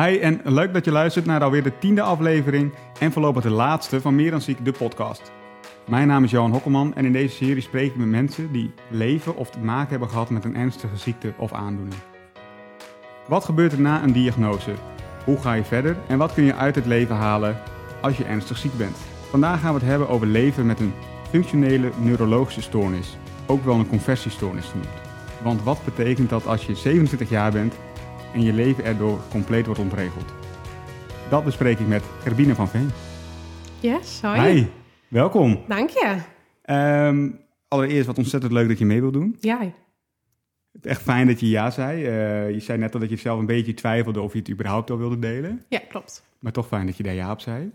Hi en leuk dat je luistert naar alweer de tiende aflevering en voorlopig de laatste van Meer dan Ziek, de podcast. Mijn naam is Johan Hokkelman en in deze serie spreek ik met mensen die leven of te maken hebben gehad met een ernstige ziekte of aandoening. Wat gebeurt er na een diagnose? Hoe ga je verder en wat kun je uit het leven halen als je ernstig ziek bent? Vandaag gaan we het hebben over leven met een functionele neurologische stoornis, ook wel een conversiestoornis genoemd. Want wat betekent dat als je 27 jaar bent en je leven erdoor compleet wordt ontregeld? Dat bespreek ik met Gerbine van Veen. Yes, hoi. Hi, welkom. Dank je. Ehm, allereerst wat ontzettend leuk dat je mee wil doen. Ja, echt fijn dat je ja zei. Eh, je zei net al dat je zelf een beetje twijfelde of je het überhaupt al wilde delen. ja klopt. Maar toch fijn dat je daar ja op zei.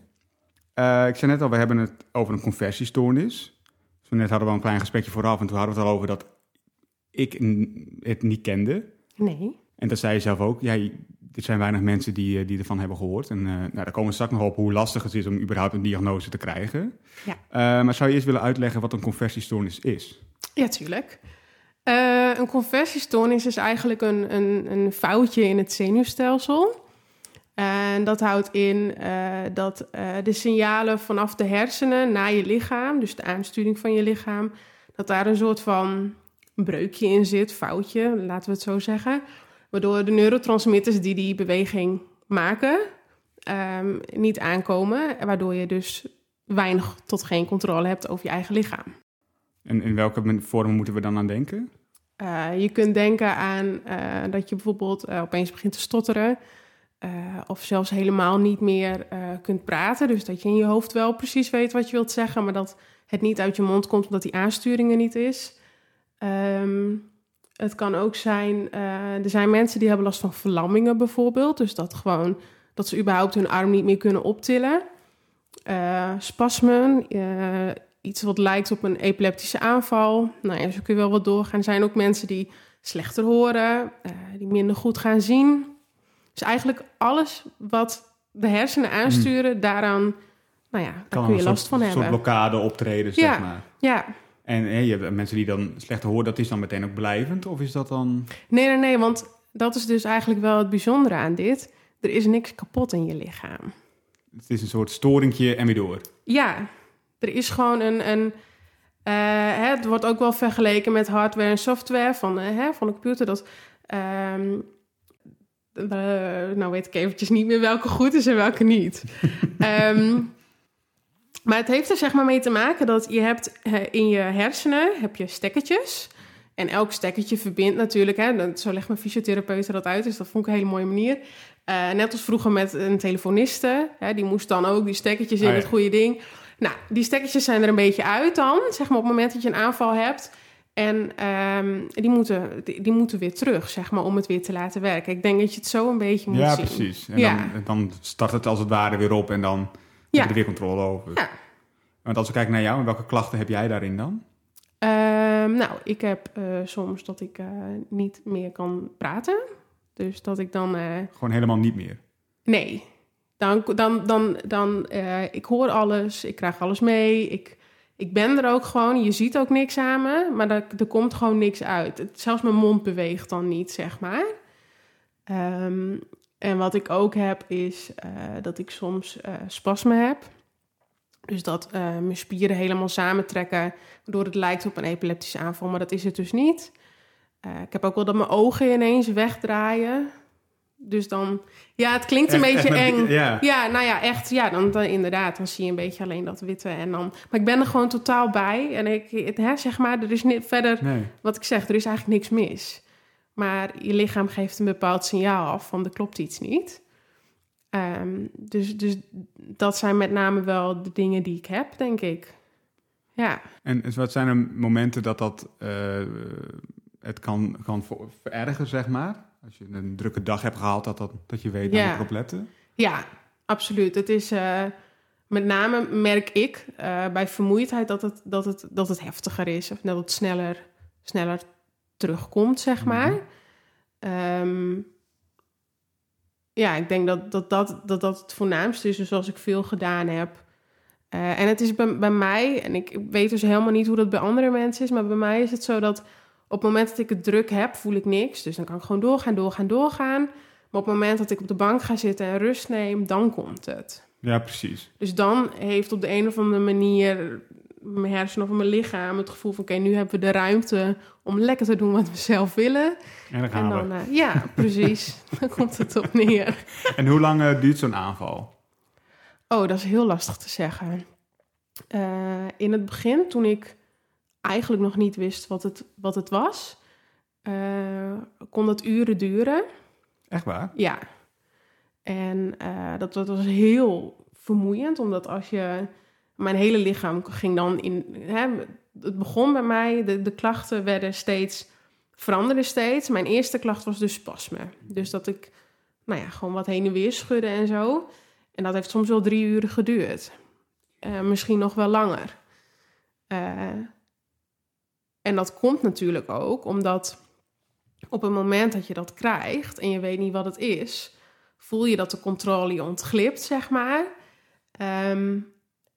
Eh, ik zei net al, we hebben het over een conversiestoornis. Zo net hadden we een klein gesprekje vooraf en toen hadden we het al over dat ik het niet kende. Nee. En dat zei je zelf ook. Ja, er zijn weinig mensen die, eh, die ervan hebben gehoord. En eh, nou, daar komen we straks nog op hoe lastig het is om überhaupt een diagnose te krijgen. Ja. Eh, maar zou je eerst willen uitleggen wat een conversiestoornis is? Ja, tuurlijk. Een conversiestoornis is eigenlijk een, een, een foutje in het zenuwstelsel. En dat houdt in dat de signalen vanaf de hersenen naar je lichaam, dus de aansturing van je lichaam, dat daar een soort van breukje in zit, foutje, laten we het zo zeggen. Waardoor de neurotransmitters die die beweging maken, ehm, niet aankomen. Waardoor je dus weinig tot geen controle hebt over je eigen lichaam. En in welke men- vorm moeten we dan aan denken? Uh, je kunt denken aan uh, dat je bijvoorbeeld uh, opeens begint te stotteren. Of zelfs helemaal niet meer kunt praten. Dus dat je in je hoofd wel precies weet wat je wilt zeggen, maar dat het niet uit je mond komt omdat die aansturing er niet is. Um, het kan ook zijn, uh, er zijn mensen die hebben last van verlammingen bijvoorbeeld. Dus dat gewoon dat ze überhaupt hun arm niet meer kunnen optillen. Uh, spasmen, uh, iets wat lijkt op een epileptische aanval. Nou ja, zo kun je wel wat doorgaan. Er zijn ook mensen die slechter horen, die minder goed gaan zien. Dus eigenlijk alles wat de hersenen aansturen, hmm. daaraan nou ja, daar kun je last van hebben. Een soort blokkade optreden, ja. zeg maar. Ja, En hè, je hebt mensen die dan slechter horen, dat is dan meteen ook blijvend? Of is dat dan... Nee, nee, nee, want dat is dus eigenlijk wel het bijzondere aan dit. Er is niks kapot in je lichaam. Het is een soort storingje en weer door. Ja, er is gewoon een... een uh, hè, het wordt ook wel vergeleken met hardware en software van, uh, hè, van de computer. Dat, um, uh, nou weet ik eventjes niet meer welke goed is en welke niet. um, maar het heeft er zeg maar mee te maken dat je hebt uh, in je hersenen heb je stekkertjes. En elk stekkertje verbindt natuurlijk, hè, zo legt mijn fysiotherapeut dat uit, dus dat vond ik een hele mooie manier. Uh, net als vroeger met een telefoniste, hè, die moest dan ook die stekkertjes in ja. het goede ding. Nou, die stekkertjes zijn er een beetje uit dan, zeg maar op het moment dat je een aanval hebt. En um, die, moeten, die, die, moeten weer terug, zeg maar, om het weer te laten werken. Ik denk dat je het zo een beetje moet ja, zien. precies. En Ja. dan, dan start het als het ware weer op en dan heb Ja. je er weer controle over. Ja. Want als we kijken naar jou, welke klachten heb jij daarin dan? Ehm, nou, ik heb eh, soms dat ik eh, niet meer kan praten. Dus dat ik dan... eh, Gewoon helemaal niet meer. nee, dan... dan, dan, dan ik hoor alles, ik krijg alles mee, ik, ik ben er ook gewoon. Je ziet ook niks aan me, maar er, er komt gewoon niks uit. Het, zelfs mijn mond beweegt dan niet, zeg maar. Ehm, en wat ik ook heb, is eh, dat ik soms spasme heb. Dus dat eh, mijn spieren helemaal samentrekken, waardoor het lijkt op een epileptische aanval, maar dat is het dus niet. Ik heb ook wel dat mijn ogen ineens wegdraaien. Dus dan, ja, het klinkt een Echt- beetje echt met- eng. ja. Ja, nou ja, echt, ja, dan, dan inderdaad, dan zie je een beetje alleen dat witte en dan. Maar ik ben er gewoon totaal bij en ik, het, hè, zeg maar, er is niet verder, Nee. wat ik zeg, er is eigenlijk niks mis. Maar je lichaam geeft een bepaald signaal af van er klopt iets niet. Ehm, dus, dus dat zijn met name wel de dingen die ik heb, denk ik. Ja, En wat zijn er momenten dat dat eh, het kan, kan ver- verergen, zeg maar? Als je een drukke dag hebt gehad, dat, dat, dat je weet, Ja. moet ik erop letten. ja absoluut. Het is eh, met name merk ik eh, bij vermoeidheid dat het, dat, het, dat het heftiger is. Of dat het sneller, sneller terugkomt, zeg maar. Ehm, ja, ik denk dat dat, dat, dat dat het voornaamste is. Dus als ik veel gedaan heb. Eh, en het is bij, bij mij, en ik weet dus helemaal niet hoe dat bij andere mensen is, maar bij mij is het zo dat op het moment dat ik het druk heb, voel ik niks. Dus dan kan ik gewoon doorgaan, doorgaan, doorgaan. Maar op het moment dat ik op de bank ga zitten en rust neem, dan komt het. Ja, precies. Dus dan heeft op de een of andere manier mijn hersenen of mijn lichaam het gevoel van... oké, nu hebben we de ruimte om lekker te doen wat we zelf willen. En dan gaan en dan, we. eh, ja, precies. dan komt het op neer. En hoe lang eh, duurt zo'n aanval? Oh, dat is heel lastig te zeggen. Eh, in het begin, toen ik eigenlijk nog niet wist wat het, wat het was... kon dat uren duren. Echt waar? Ja. En dat, dat was heel vermoeiend, omdat als je... Mijn hele lichaam ging dan in... Hè, het begon bij mij, de, de klachten werden steeds... Veranderden steeds. Mijn eerste klacht was dus spasme. Dus dat ik, nou ja, gewoon wat heen en weer schudde en zo. En dat heeft soms wel drie uur geduurd. Eh, misschien nog wel langer. Eh, en dat komt natuurlijk ook omdat op het moment dat je dat krijgt en je weet niet wat het is, voel je dat de controle je ontglipt, zeg maar. Ehm,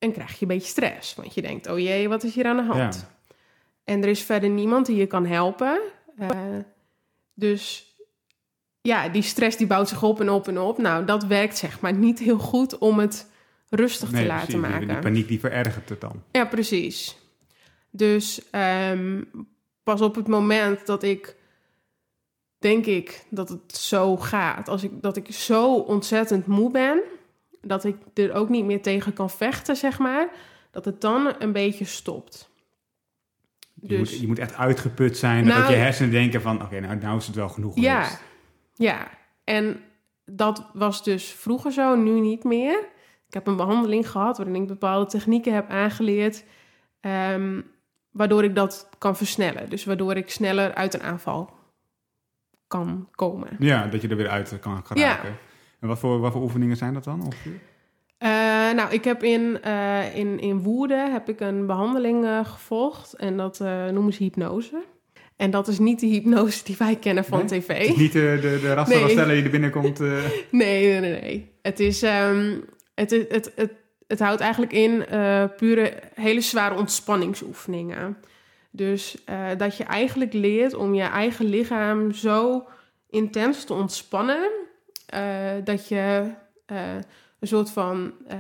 en krijg je een beetje stress. Want je denkt, oh jee, wat is hier aan de hand? Ja. En er is verder niemand die je kan helpen. Eh, dus ja, die stress die bouwt zich op en op en op. Nou, dat werkt zeg maar niet heel goed om het rustig te laten precies. Maken. Die paniek die verergert het dan. Ja, precies. Dus ehm, pas op het moment dat ik denk ik dat het zo gaat, als ik dat ik zo ontzettend moe ben, dat ik er ook niet meer tegen kan vechten, zeg maar, dat het dan een beetje stopt. Je, Dus moet, je moet echt uitgeput zijn. Nou- dat je hersenen denken van, oké, nou, nou is het wel genoeg Ja, geweest. ja. En dat was dus vroeger zo, nu niet meer. Ik heb een behandeling gehad waarin ik bepaalde technieken heb aangeleerd, ehm, waardoor ik dat kan versnellen. Dus waardoor ik sneller uit een aanval kan komen. Ja, dat je er weer uit kan geraken. En wat voor, wat voor oefeningen zijn dat dan? ongeveer? Eh, nou, ik heb in, eh, in, in Woerden heb ik een behandeling eh, gevolgd en dat noemen ze hypnose. En dat is niet de hypnose die wij kennen van Nee? tv. Het niet de, de, de Nee. die er binnenkomt. Nee, nee, nee, nee. Het is, ehm, het, is- het, het, het houdt eigenlijk in pure hele zware ontspanningsoefeningen. Dus dat je eigenlijk leert om je eigen lichaam zo intens te ontspannen eh, dat je eh, een soort van, eh,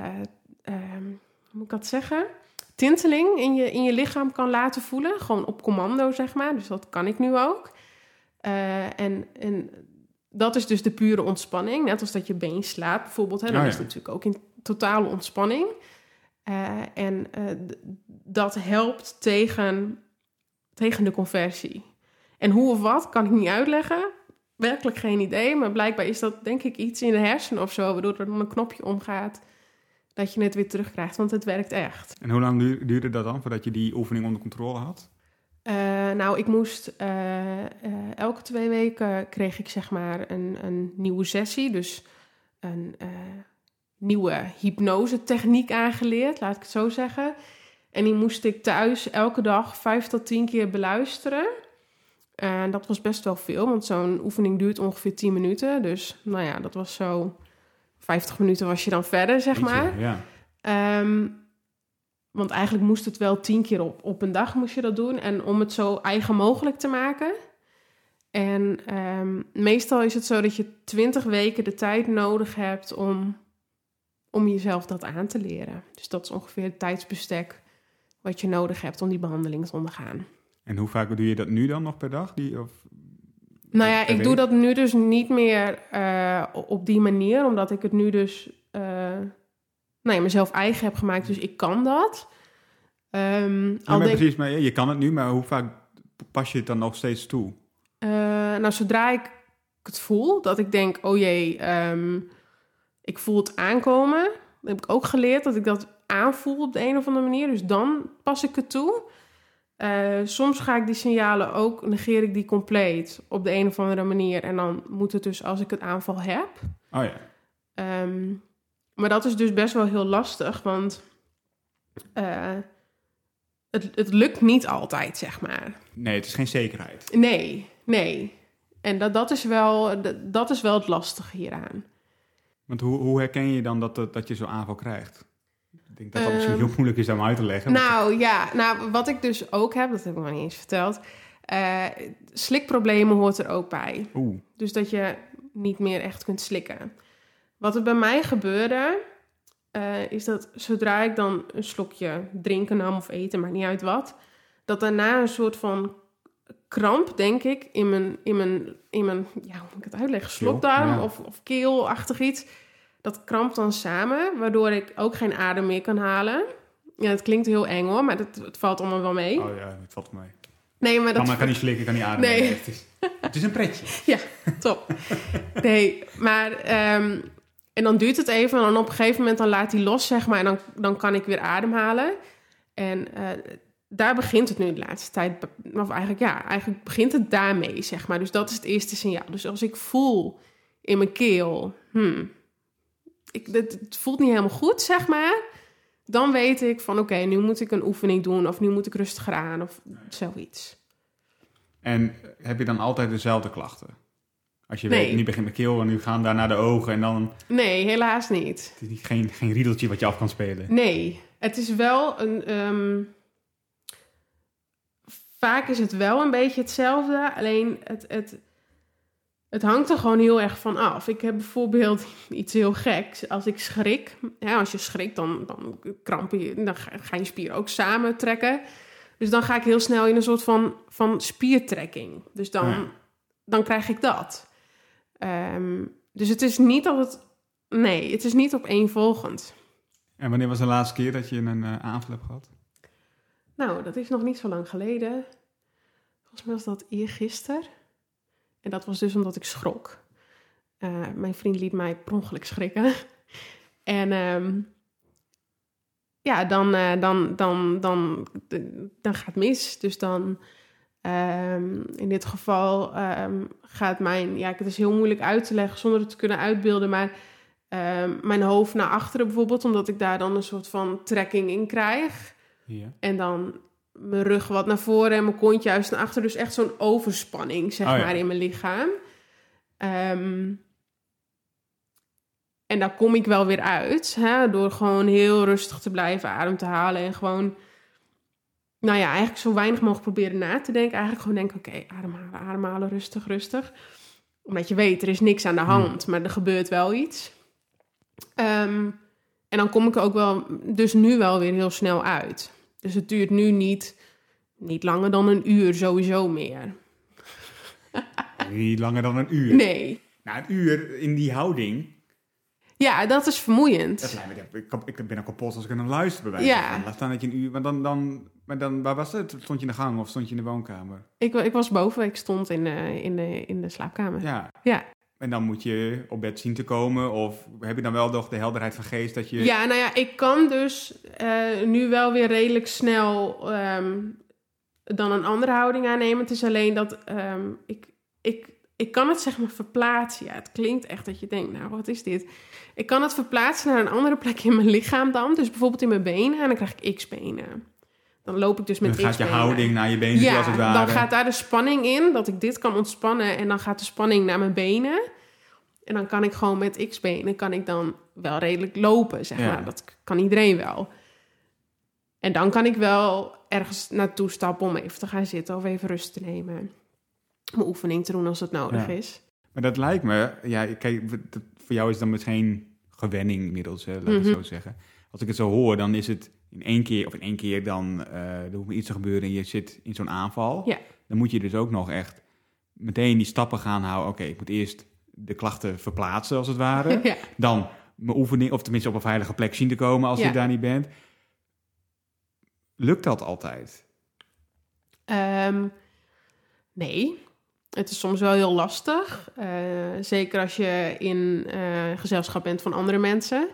ehm, hoe moet ik dat zeggen? Tinteling in je, in je lichaam kan laten voelen. Gewoon op commando, zeg maar. Dus dat kan ik nu ook. En, en dat is dus de pure ontspanning. Net als dat je been slaapt bijvoorbeeld. Hè, dan Oh ja. is het natuurlijk ook in totale ontspanning. En dat helpt tegen, tegen de conversie. En hoe of wat, kan ik niet uitleggen. Werkelijk geen idee. Maar blijkbaar is dat denk ik iets in de hersenen of zo... waardoor er dan een knopje omgaat dat je het weer terugkrijgt. Want het werkt echt. En hoe lang duur- duurde dat dan voordat je die oefening onder controle had? Eh, nou, ik moest eh, eh, elke twee weken kreeg ik zeg maar een, een nieuwe sessie. Dus een nieuwe hypnose-techniek aangeleerd, laat ik het zo zeggen. En die moest ik thuis elke dag vijf tot tien keer beluisteren. En dat was best wel veel, want zo'n oefening duurt ongeveer 10 minuten. Dus nou ja, dat was zo 50 minuten was je dan verder, zeg maar. Ja. Ehm, want eigenlijk moest het wel tien keer op, op een dag moest je dat doen. En om het zo eigen mogelijk te maken. En ehm, meestal is het zo dat je twintig weken de tijd nodig hebt om, om jezelf dat aan te leren. Dus dat is ongeveer het tijdsbestek wat je nodig hebt om die behandeling te ondergaan. En hoe vaak doe je dat nu dan nog per dag? Die, of, Nou ja, ik doe dat nu dus niet meer eh, op die manier, omdat ik het nu dus nou ja, mezelf eigen heb gemaakt. Dus ik kan dat. Ja, al maar denk, precies, maar je kan het nu, maar hoe vaak pas je het dan nog steeds toe? eh, nou, zodra ik het voel, dat ik denk, oh jee, ehm, ik voel het aankomen. Dan heb ik ook geleerd dat ik dat aanvoel op de een of andere manier. Dus dan pas ik het toe. Eh, soms ga ik die signalen ook, negeer ik die compleet op de een of andere manier. En dan moet het dus als ik het aanval heb. Oh ja. Ehm, maar dat is dus best wel heel lastig, want eh, het, het lukt niet altijd, zeg maar. Nee, het is geen zekerheid. Nee, nee. En dat, dat, is wel, dat, dat is wel het lastige hieraan. Want hoe, hoe herken je dan dat, dat, dat je zo'n aanval krijgt? Denk dat dat misschien Ehm, heel moeilijk is om uit te leggen. Nou ja, nou, wat ik dus ook heb, dat heb ik nog niet eens verteld. eh, slikproblemen hoort er ook bij. Oeh, Dus dat je niet meer echt kunt slikken. Wat er bij mij gebeurde, eh, is dat zodra ik dan een slokje drinken nam of eten, maar niet uit wat, dat daarna een soort van kramp, denk ik, in mijn, in mijn, in mijn ja, hoe moet ik het uitleggen, slokdarm ja. of, of keelachtig iets. Dat krampt dan samen, waardoor ik ook geen adem meer kan halen. Ja, het klinkt heel eng hoor, maar het, het valt allemaal wel mee. Oh ja, het valt mee. Nee, maar dat Mama kan niet slikken, kan niet ademen. Nee. Het, is, het is een pretje. Ja, top. Nee, maar... ehm, en dan duurt het even en dan op een gegeven moment dan laat hij los, zeg maar. En dan, dan kan ik weer ademhalen. En eh, daar begint het nu de laatste tijd. Of eigenlijk, ja, eigenlijk begint het daarmee, zeg maar. Dus dat is het eerste signaal. Dus als ik voel in mijn keel... Hmm, ik, het, het voelt niet helemaal goed, zeg maar... Dan weet ik van, oké, nu moet ik een oefening doen... of nu moet ik rustiger aan, of zoiets. En heb je dan altijd dezelfde klachten? Als je Nee. weet, nu begint met keel en nu gaan daar naar de ogen en dan Nee, helaas niet. het is niet, geen, geen riedeltje wat je af kan spelen. Nee, het is wel een. ehm, vaak is het wel een beetje hetzelfde, alleen het, het, het hangt er gewoon heel erg van af. Ik heb bijvoorbeeld iets heel geks. Als ik schrik, als je schrikt, dan, dan kramp je, dan ga, je spieren ook samentrekken. Dus dan ga ik heel snel in een soort van, van spiertrekking. Dus dan, Ja. dan krijg ik dat. Ehm, dus het is niet dat het. Nee, het is niet opeenvolgend. En wanneer was de laatste keer dat je een eh, aanval hebt gehad? Nou, dat is nog niet zo lang geleden. Volgens mij was dat eergisteren. En dat was dus omdat ik schrok. Eh, mijn vriend liet mij per ongeluk schrikken. en ehm, ja, dan, eh, dan, dan, dan, dan gaat het mis. Dus dan, ehm, in dit geval, ehm, gaat mijn... Ja, het is heel moeilijk uit te leggen zonder het te kunnen uitbeelden, maar... mijn hoofd naar achteren bijvoorbeeld, omdat ik daar dan een soort van trekking in krijg. Ja. En dan mijn rug wat naar voren en mijn kont juist naar achter. Dus echt zo'n overspanning, zeg Oh ja. maar, in mijn lichaam. Ehm, en daar kom ik wel weer uit. Hè, door gewoon heel rustig te blijven, adem te halen. En gewoon, nou ja, eigenlijk zo weinig mogelijk proberen na te denken. Eigenlijk gewoon denken, oké, ademhalen, ademhalen, rustig, rustig. Omdat je weet, er is niks aan de hand, maar er gebeurt wel iets. Ehm, en dan kom ik er ook wel, dus nu wel weer heel snel uit. Dus het duurt nu niet, niet langer dan een uur sowieso meer. Niet langer dan een uur. Nee. Nou, een uur in die houding. Ja, dat is vermoeiend. Dat lijkt me, ik, ik ben al kapot als ik naar luister bij wijze Ja. van. Laat staan dat je een uur... Maar dan, dan, maar dan, waar was het? Stond je in de gang of stond je in de woonkamer? Ik, ik was boven, ik stond in de, in de, in de slaapkamer. Ja. Ja. En dan moet je op bed zien te komen. Of heb je dan wel nog de helderheid van geest dat je... Ja, nou ja, ik kan dus eh, nu wel weer redelijk snel ehm, dan een andere houding aannemen. Het is alleen dat ehm, ik, ik, ik kan het zeg maar verplaatsen. Ja, het klinkt echt dat je denkt, nou, wat is dit? Ik kan het verplaatsen naar een andere plek in mijn lichaam dan. Dus bijvoorbeeld in mijn benen en dan krijg ik x-benen. Dan loop ik dus met dan gaat je houding naar je benen toe, als het ware. dan gaat daar de spanning in, dat ik dit kan ontspannen. En dan gaat de spanning naar mijn benen. En dan kan ik gewoon met x-benen, kan ik dan wel redelijk lopen, zeg Ja. maar. Dat kan iedereen wel. En dan kan ik wel ergens naartoe stappen om even te gaan zitten of even rust te nemen. Mijn oefening te doen als het nodig Ja. is. Maar dat lijkt me... Ja, kijk, voor jou is dan geen gewenning inmiddels, hè, laat ik Mhm. zo zeggen. Als ik het zo hoor, dan is het in één keer... Of in één keer dan... eh er hoeft iets te gebeuren en je zit in zo'n aanval. Ja. Dan moet je dus ook nog echt meteen die stappen gaan houden. Oké, ik moet eerst de klachten verplaatsen, als het ware. ja. dan mijn oefening, of tenminste op een veilige plek zien te komen als Ja. je daar niet bent. Lukt dat altijd? Ehm, nee, het is soms wel heel lastig. Eh, zeker als je in eh, gezelschap bent van andere mensen.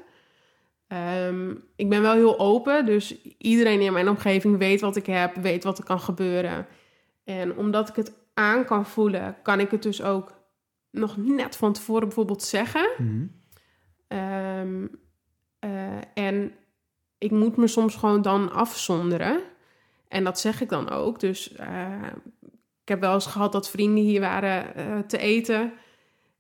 Ehm, ik ben wel heel open, dus iedereen in mijn omgeving weet wat ik heb, weet wat er kan gebeuren. En omdat ik het aan kan voelen, kan ik het dus ook nog net van tevoren bijvoorbeeld zeggen. Ehm, eh, en ik moet me soms gewoon dan afzonderen. En dat zeg ik dan ook. Dus eh, ik heb wel eens gehad dat vrienden hier waren eh, te eten.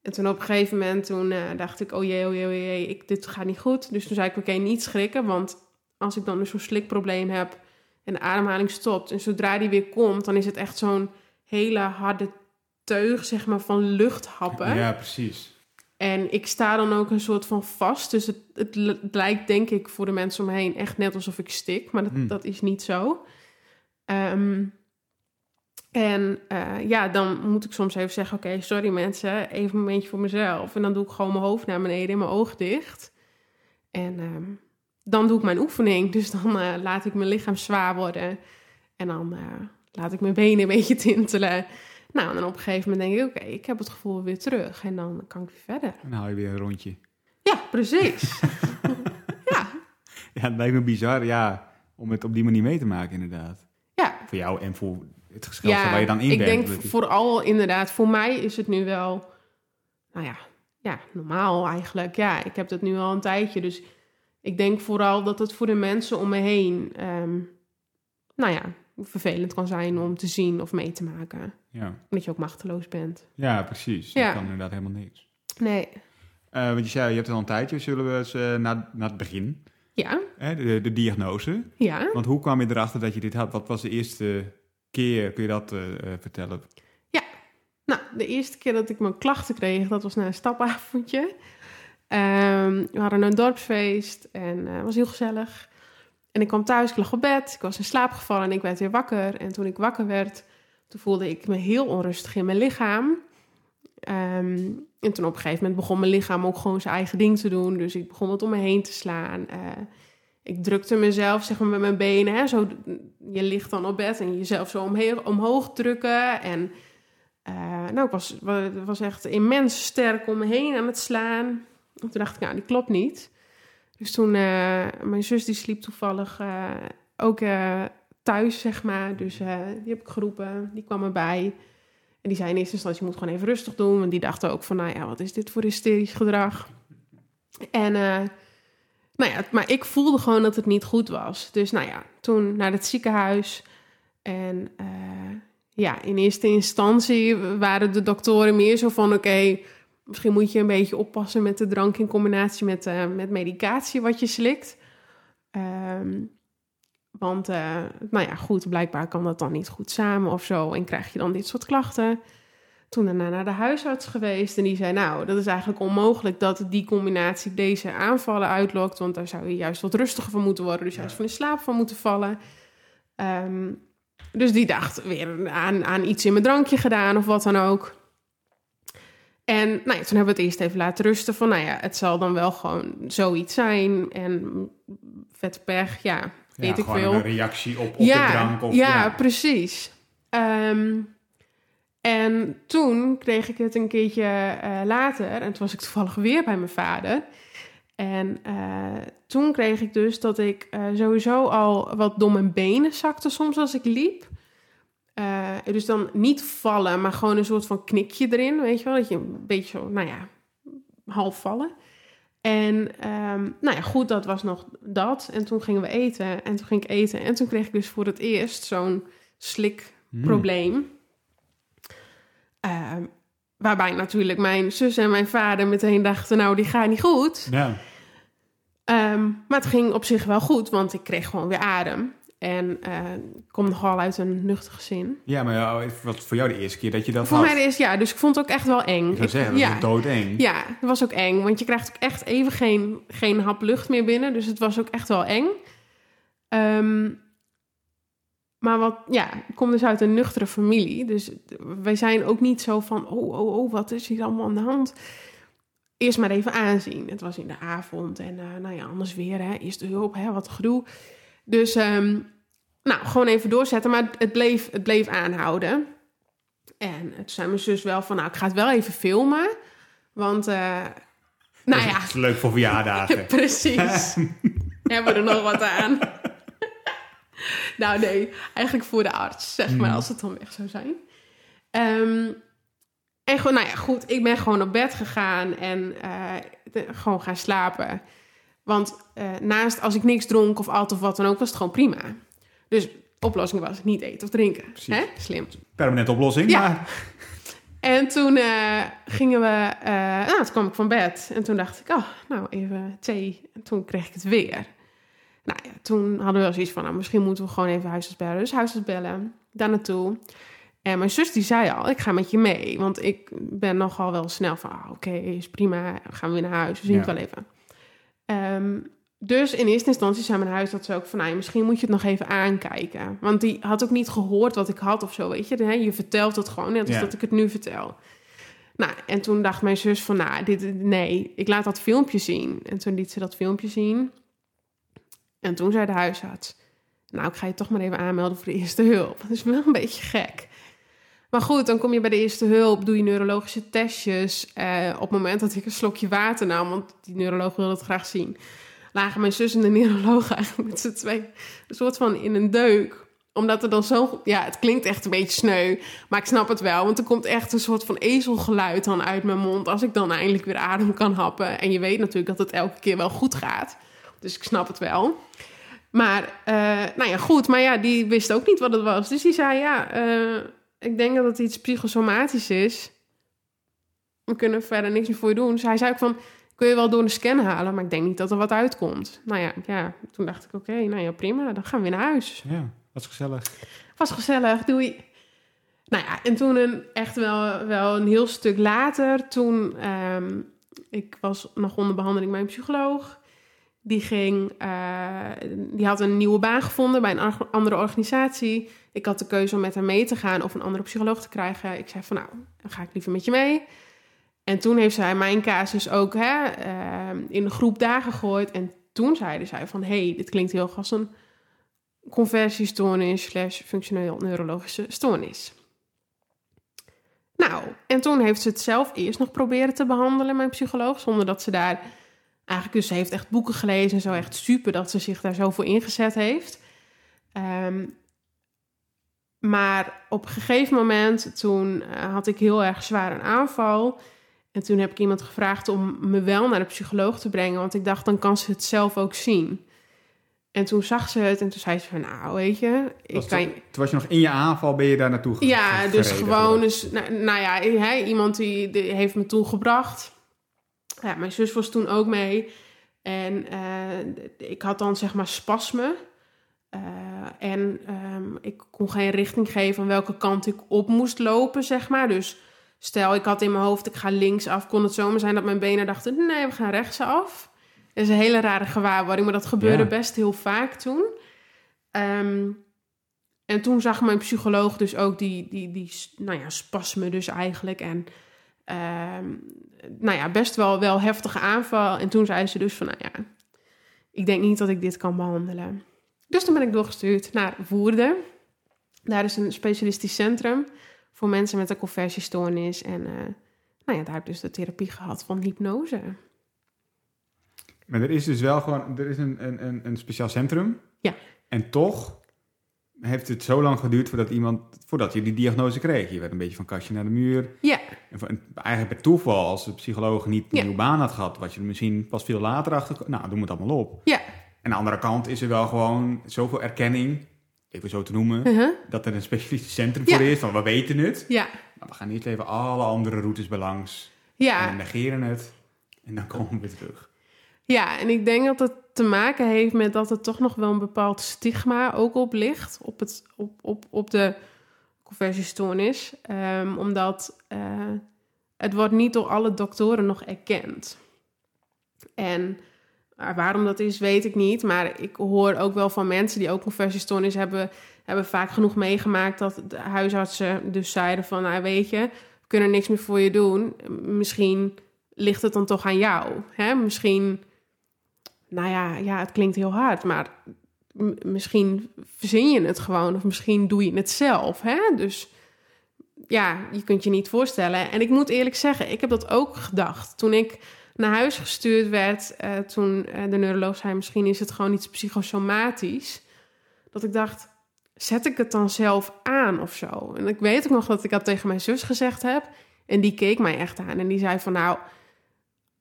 En toen op een gegeven moment toen, eh, dacht ik, oh jee, oh jee, oh jee, ik, dit gaat niet goed. Dus toen zei ik, oké, niet schrikken. Want als ik dan dus zo'n slikprobleem heb en de ademhaling stopt... en zodra die weer komt, dan is het echt zo'n hele harde teug zeg maar, van lucht happen. Ja, precies. En ik sta dan ook een soort van vast. Dus het, het lijkt denk ik voor de mensen om me heen echt net alsof ik stik. Maar dat, Hmm. dat is niet zo. Ehm, en eh, ja, dan moet ik soms even zeggen... oké, sorry mensen, even een momentje voor mezelf. En dan doe ik gewoon mijn hoofd naar beneden en mijn ogen dicht. En ehm, dan doe ik mijn oefening. Dus dan eh, laat ik mijn lichaam zwaar worden. En dan eh, laat ik mijn benen een beetje tintelen. Nou, en dan op een gegeven moment denk ik... oké, ik heb het gevoel weer terug. En dan kan ik weer verder. En dan haal je weer een rondje. Ja, precies. ja, Ja, het lijkt me bizar, ja, om het op die manier mee te maken, inderdaad. ja. Voor jou en voor het gezelschap ja waar je dan in ik bent. denk Dat is- vooral inderdaad, voor mij is het nu wel, nou ja, ja, normaal eigenlijk. Ja, ik heb dat nu al een tijdje, dus ik denk vooral dat het voor de mensen om me heen, ehm, nou ja, vervelend kan zijn om te zien of mee te maken. Ja. Omdat je ook machteloos bent. ja, precies. Ja. Dat kan inderdaad helemaal niks. Nee. Eh, want je zei, je hebt het al een tijdje. Zullen we eens eh, naar, naar het begin, Ja, hè, de, de diagnose. ja. Want hoe kwam je erachter dat je dit had? Wat was de eerste keer? Kun je dat eh, eh, vertellen? Nou, de eerste keer dat ik mijn klachten kreeg, dat was na een stapavondje. Ehm, we hadden een dorpsfeest en het was heel gezellig. En ik kwam thuis, ik lag op bed, ik was in slaap gevallen en ik werd weer wakker. En toen ik wakker werd, toen voelde ik me heel onrustig in mijn lichaam. Ehm, en toen op een gegeven moment begon mijn lichaam ook gewoon zijn eigen ding te doen. Dus ik begon wat om me heen te slaan. Eh, ik drukte mezelf zeg maar met mijn benen. Hè, zo, je ligt dan op bed en jezelf zo omheen, omhoog drukken. En eh, nou, ik was, wa- was echt immens sterk om me heen aan het slaan. En toen dacht ik, nou, die klopt niet. Dus toen, eh, mijn zus die sliep toevallig eh, ook thuis, zeg maar. Dus die heb ik geroepen, die kwam erbij. En die zei in eerste instantie, je moet gewoon even rustig doen. Want die dachten ook van, nou ja, wat is dit voor hysterisch gedrag? En, nou ja, maar ik voelde gewoon dat het niet goed was. Dus nou ja, toen naar het ziekenhuis. En eh, ja, in eerste instantie waren de doktoren meer zo van: oké, misschien moet je een beetje oppassen met de drank in combinatie met, eh, met medicatie wat je slikt. Ehm, want, eh, nou ja, goed, blijkbaar kan dat dan niet goed samen of zo. En krijg je dan dit soort klachten. Toen daarna naar de huisarts geweest en die zei: Nou, dat is eigenlijk onmogelijk dat die combinatie deze aanvallen uitlokt. Want daar zou je juist wat rustiger van moeten worden, dus juist van in slaap van moeten vallen. Ehm, dus die dacht weer aan, aan iets in mijn drankje gedaan of wat dan ook. En nou ja, toen hebben we het eerst even laten rusten van, nou ja, het zal dan wel gewoon zoiets zijn. En vet pech, ja, weet ja, ik gewoon veel. een reactie op, op de drank. Of, ja, precies. Ehm, en toen kreeg ik het een keertje eh, later, en toen was ik toevallig weer bij mijn vader. En eh, toen kreeg ik dus dat ik eh, sowieso al wat door mijn benen zakte soms als ik liep. Dus dan niet vallen, maar gewoon een soort van knikje erin, weet je wel? Dat je een beetje zo, nou ja, half vallen. En ehm, nou ja, goed, dat was nog dat. En toen gingen we eten en toen ging ik eten. En toen kreeg ik dus voor het eerst zo'n slikprobleem. Ehm, waarbij natuurlijk mijn zus en mijn vader meteen dachten, nou, die gaat niet goed. Ja. Ehm, maar het ging op zich wel goed, want ik kreeg gewoon weer adem. En ik kom nogal uit een nuchter gezin. ja, maar ja, wat voor jou de eerste keer dat je dat Voor had? mij is ja, dus ik vond het ook echt wel eng. Ik zou zeggen, dat ja, is doodeng. ja, het was ook eng, want je krijgt ook echt even geen, geen hap lucht meer binnen. Dus het was ook echt wel eng. Ehm, maar wat, ja, ik kom dus uit een nuchtere familie. Dus wij zijn ook niet zo van, oh, oh, oh, wat is hier allemaal aan de hand? Eerst maar even aanzien. Het was in de avond en eh, nou ja, anders weer, hè, eerst de hulp, hè, wat gedoe. Dus, ehm, nou, gewoon even doorzetten. Maar het bleef, het bleef aanhouden. En toen zei mijn zus wel van, nou, ik ga het wel even filmen. Want, eh, nou ja, Dat is leuk voor verjaardagen. precies. Hebben we er nog wat aan? nou nee, eigenlijk voor de arts, zeg maar, Hmm. als het dan weg zou zijn. Ehm, en gewoon, nou ja, goed, ik ben gewoon op bed gegaan en eh, de- gewoon gaan slapen. Want eh, naast als ik niks dronk of at of wat dan ook, was het gewoon prima. Dus oplossing was niet eten of drinken. Hè? Slim. Permanente oplossing, Ja. maar... En toen eh, gingen we, nou, toen kwam ik van bed. En toen dacht ik, oh, nou, even thee. En toen kreeg ik het weer. Nou ja, toen hadden we wel zoiets van, nou, misschien moeten we gewoon even huisarts bellen. Dus huisarts bellen, daar naartoe. En mijn zus die zei al, ik ga met je mee. Want ik ben nogal wel snel van, ah, oké, is prima, we gaan weer naar huis, we zien Ja. het wel even. Ehm, dus in eerste instantie zei mijn huis dat ze ook van, nou, misschien moet je het nog even aankijken. Want die had ook niet gehoord wat ik had of zo, weet je. Je vertelt het gewoon, net als Ja. dat ik het nu vertel. Nou, en toen dacht mijn zus van, nou, dit, nee, ik laat dat filmpje zien. En toen liet ze dat filmpje zien. En toen zei de huisarts, nou, ik ga je toch maar even aanmelden voor de eerste hulp. Dat is wel een beetje gek. Maar goed, dan kom je bij de eerste hulp, doe je neurologische testjes. Eh, op het moment dat ik een slokje water nam, want die neuroloog wilde het graag zien, lagen mijn zus en de neuroloog eigenlijk met z'n twee een soort van in een deuk omdat er dan zo... Ja, het klinkt echt een beetje sneu. Maar ik snap het wel. Want er komt echt een soort van ezelgeluid dan uit mijn mond... als ik dan eindelijk weer adem kan happen. En je weet natuurlijk dat het elke keer wel goed gaat. Dus ik snap het wel. Maar, eh, nou ja, goed. Maar ja, die wist ook niet wat het was. Dus die zei, ja, eh, ik denk dat het iets psychosomatisch is. We kunnen verder niks meer voor je doen. Dus hij zei ook van, kun je wel door een scan halen... maar ik denk niet dat er wat uitkomt. Nou ja, ja toen dacht ik, oké, nou ja, prima. Dan gaan we weer naar huis. Ja, was gezellig. Was gezellig, doei. Nou ja, en toen een, echt wel, wel een heel stuk later, toen ehm, ik was nog onder behandeling bij een psycholoog. Die ging, eh, die had een nieuwe baan gevonden bij een andere organisatie. Ik had de keuze om met hem mee te gaan of een andere psycholoog te krijgen. Ik zei van nou, dan ga ik liever met je mee. En toen heeft zij mijn casus ook hè, ehm, in een groep daar gegooid. En toen zeiden zij van, hey, dit klinkt heel als een conversiestoornis slash functioneel neurologische stoornis. Nou, en toen heeft ze het zelf eerst nog proberen te behandelen, mijn psycholoog, zonder dat ze daar eigenlijk, dus ze heeft echt boeken gelezen en zo, echt super dat ze zich daar zo voor ingezet heeft. Ehm, maar op een gegeven moment, toen eh, had ik heel erg zwaar een aanval. En toen heb ik iemand gevraagd om me wel naar de psycholoog te brengen, want ik dacht, dan kan ze het zelf ook zien. En toen zag ze het en toen zei ze van, nou, weet je, ik Was kan... toen, was je nog in je aanval, ben je daar naartoe ge- Ja, dus gewoon, dus, nou, nou ja, hè, iemand die, die heeft me toen gebracht. Ja, mijn zus was toen ook mee. En eh, ik had dan zeg maar spasme. Eh, en ehm, ik kon geen richting geven van welke kant ik op moest lopen, zeg maar. Dus stel, ik had in mijn hoofd, ik ga linksaf, kon het zomaar zijn dat mijn benen dachten, nee, we gaan rechtsaf. Dat is een hele rare gewaarwording, maar dat gebeurde Ja. best heel vaak toen. Ehm, en toen zag mijn psycholoog dus ook die, die, die nou ja, spasme dus eigenlijk. En ehm, nou ja, best wel, wel heftige aanval. En toen zei ze dus van, nou ja, ik denk niet dat ik dit kan behandelen. Dus toen ben ik doorgestuurd naar Woerden. Daar is een specialistisch centrum voor mensen met een conversiestoornis. En eh, nou ja, daar heb ik dus de therapie gehad van hypnose. Maar er is dus wel gewoon, er is een, een, een, een speciaal centrum. Ja. En toch heeft het zo lang geduurd voordat iemand, voordat je die diagnose kreeg. Je werd een beetje van kastje naar de muur. Ja, En eigenlijk per toeval, als de psycholoog niet een Ja. nieuwe baan had gehad, was je er misschien pas veel later achter. Nou, doen we het allemaal op. ja. En aan de andere kant is er wel gewoon zoveel erkenning, even zo te noemen, uh-huh. dat er een specialistisch centrum Ja. voor is. Van we weten het, ja, maar we gaan eerst even alle andere routes belangs. ja. En negeren het. En dan komen we terug. Ja, en ik denk dat het te maken heeft met dat er toch nog wel een bepaald stigma ook op ligt, op, het, op, op, op de conversiestoornis. Ehm, omdat eh, het wordt niet door alle doktoren nog erkend. En eh, waarom dat is, weet ik niet. Maar ik hoor ook wel van mensen die ook conversiestoornis hebben, hebben vaak genoeg meegemaakt dat de huisartsen dus zeiden van, nou weet je, we kunnen niks meer voor je doen. Misschien ligt het dan toch aan jou. Hè? Misschien, nou ja, ja, het klinkt heel hard, maar misschien verzin je het gewoon of misschien doe je het zelf. Hè? Dus ja, je kunt je niet voorstellen. En ik moet eerlijk zeggen, ik heb dat ook gedacht. Toen ik naar huis gestuurd werd, eh, toen eh, de neuroloog zei, misschien is het gewoon iets psychosomatisch. Dat ik dacht, zet ik het dan zelf aan of zo? En ik weet ook nog dat ik dat tegen mijn zus gezegd heb. En die keek mij echt aan en die zei van, nou,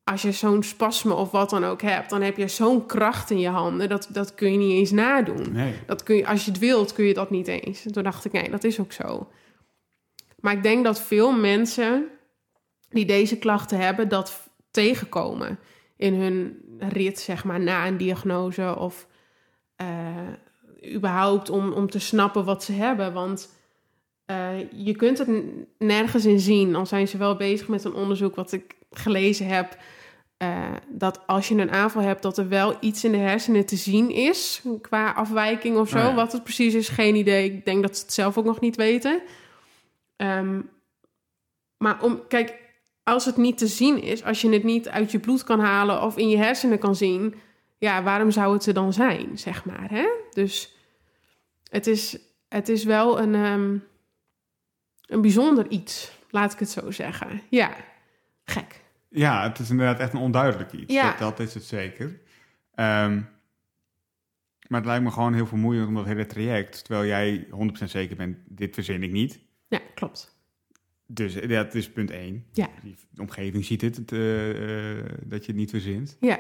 als je zo'n spasme of wat dan ook hebt, dan heb je zo'n kracht in je handen, dat, dat kun je niet eens nadoen. Nee. Dat kun je, als je het wilt, kun je dat niet eens. En toen dacht ik, nee, dat is ook zo. Maar ik denk dat veel mensen die deze klachten hebben, dat tegenkomen in hun rit, zeg maar, na een diagnose of eh, überhaupt om, om te snappen wat ze hebben. Want eh, je kunt het nergens in zien. Al zijn ze wel bezig met een onderzoek wat ik gelezen heb. Uh, dat als je een aanval hebt, dat er wel iets in de hersenen te zien is. Qua afwijking of zo. Oh ja. Wat het precies is, geen idee. Ik denk dat ze het zelf ook nog niet weten. Ehm, maar om, kijk, als het niet te zien is, als je het niet uit je bloed kan halen of in je hersenen kan zien, ja, waarom zou het er dan zijn, zeg maar? Hè? Dus het is, het is wel een, ehm, een bijzonder iets, laat ik het zo zeggen. Ja, gek. Ja, het is inderdaad echt een onduidelijk iets. Ja. Dat, dat is het zeker. Ehm, maar het lijkt me gewoon heel vermoeiend om dat hele traject, terwijl jij 100% zeker bent, dit verzin ik niet. Ja, klopt. Dus eh, dat is punt één. Ja. De omgeving ziet het, het, eh, dat je het niet verzint. Ja,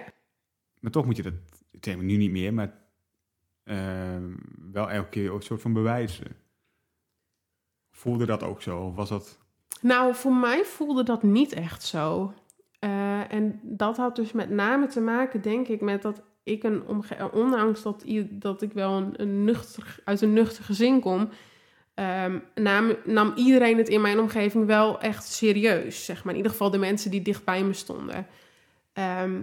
Maar toch moet je dat, het helemaal nu niet meer, maar eh, wel elke keer een soort van bewijzen. Voelde dat ook zo? Of was dat... Nou, voor mij voelde dat niet echt zo. Eh, en dat had dus met name te maken, denk ik, met dat ik een ondanks dat, dat ik wel een nuchter, uit een nuchter gezin kom, ehm, nam, nam iedereen het in mijn omgeving wel echt serieus. Zeg maar. In ieder geval de mensen die dicht bij me stonden. Ehm,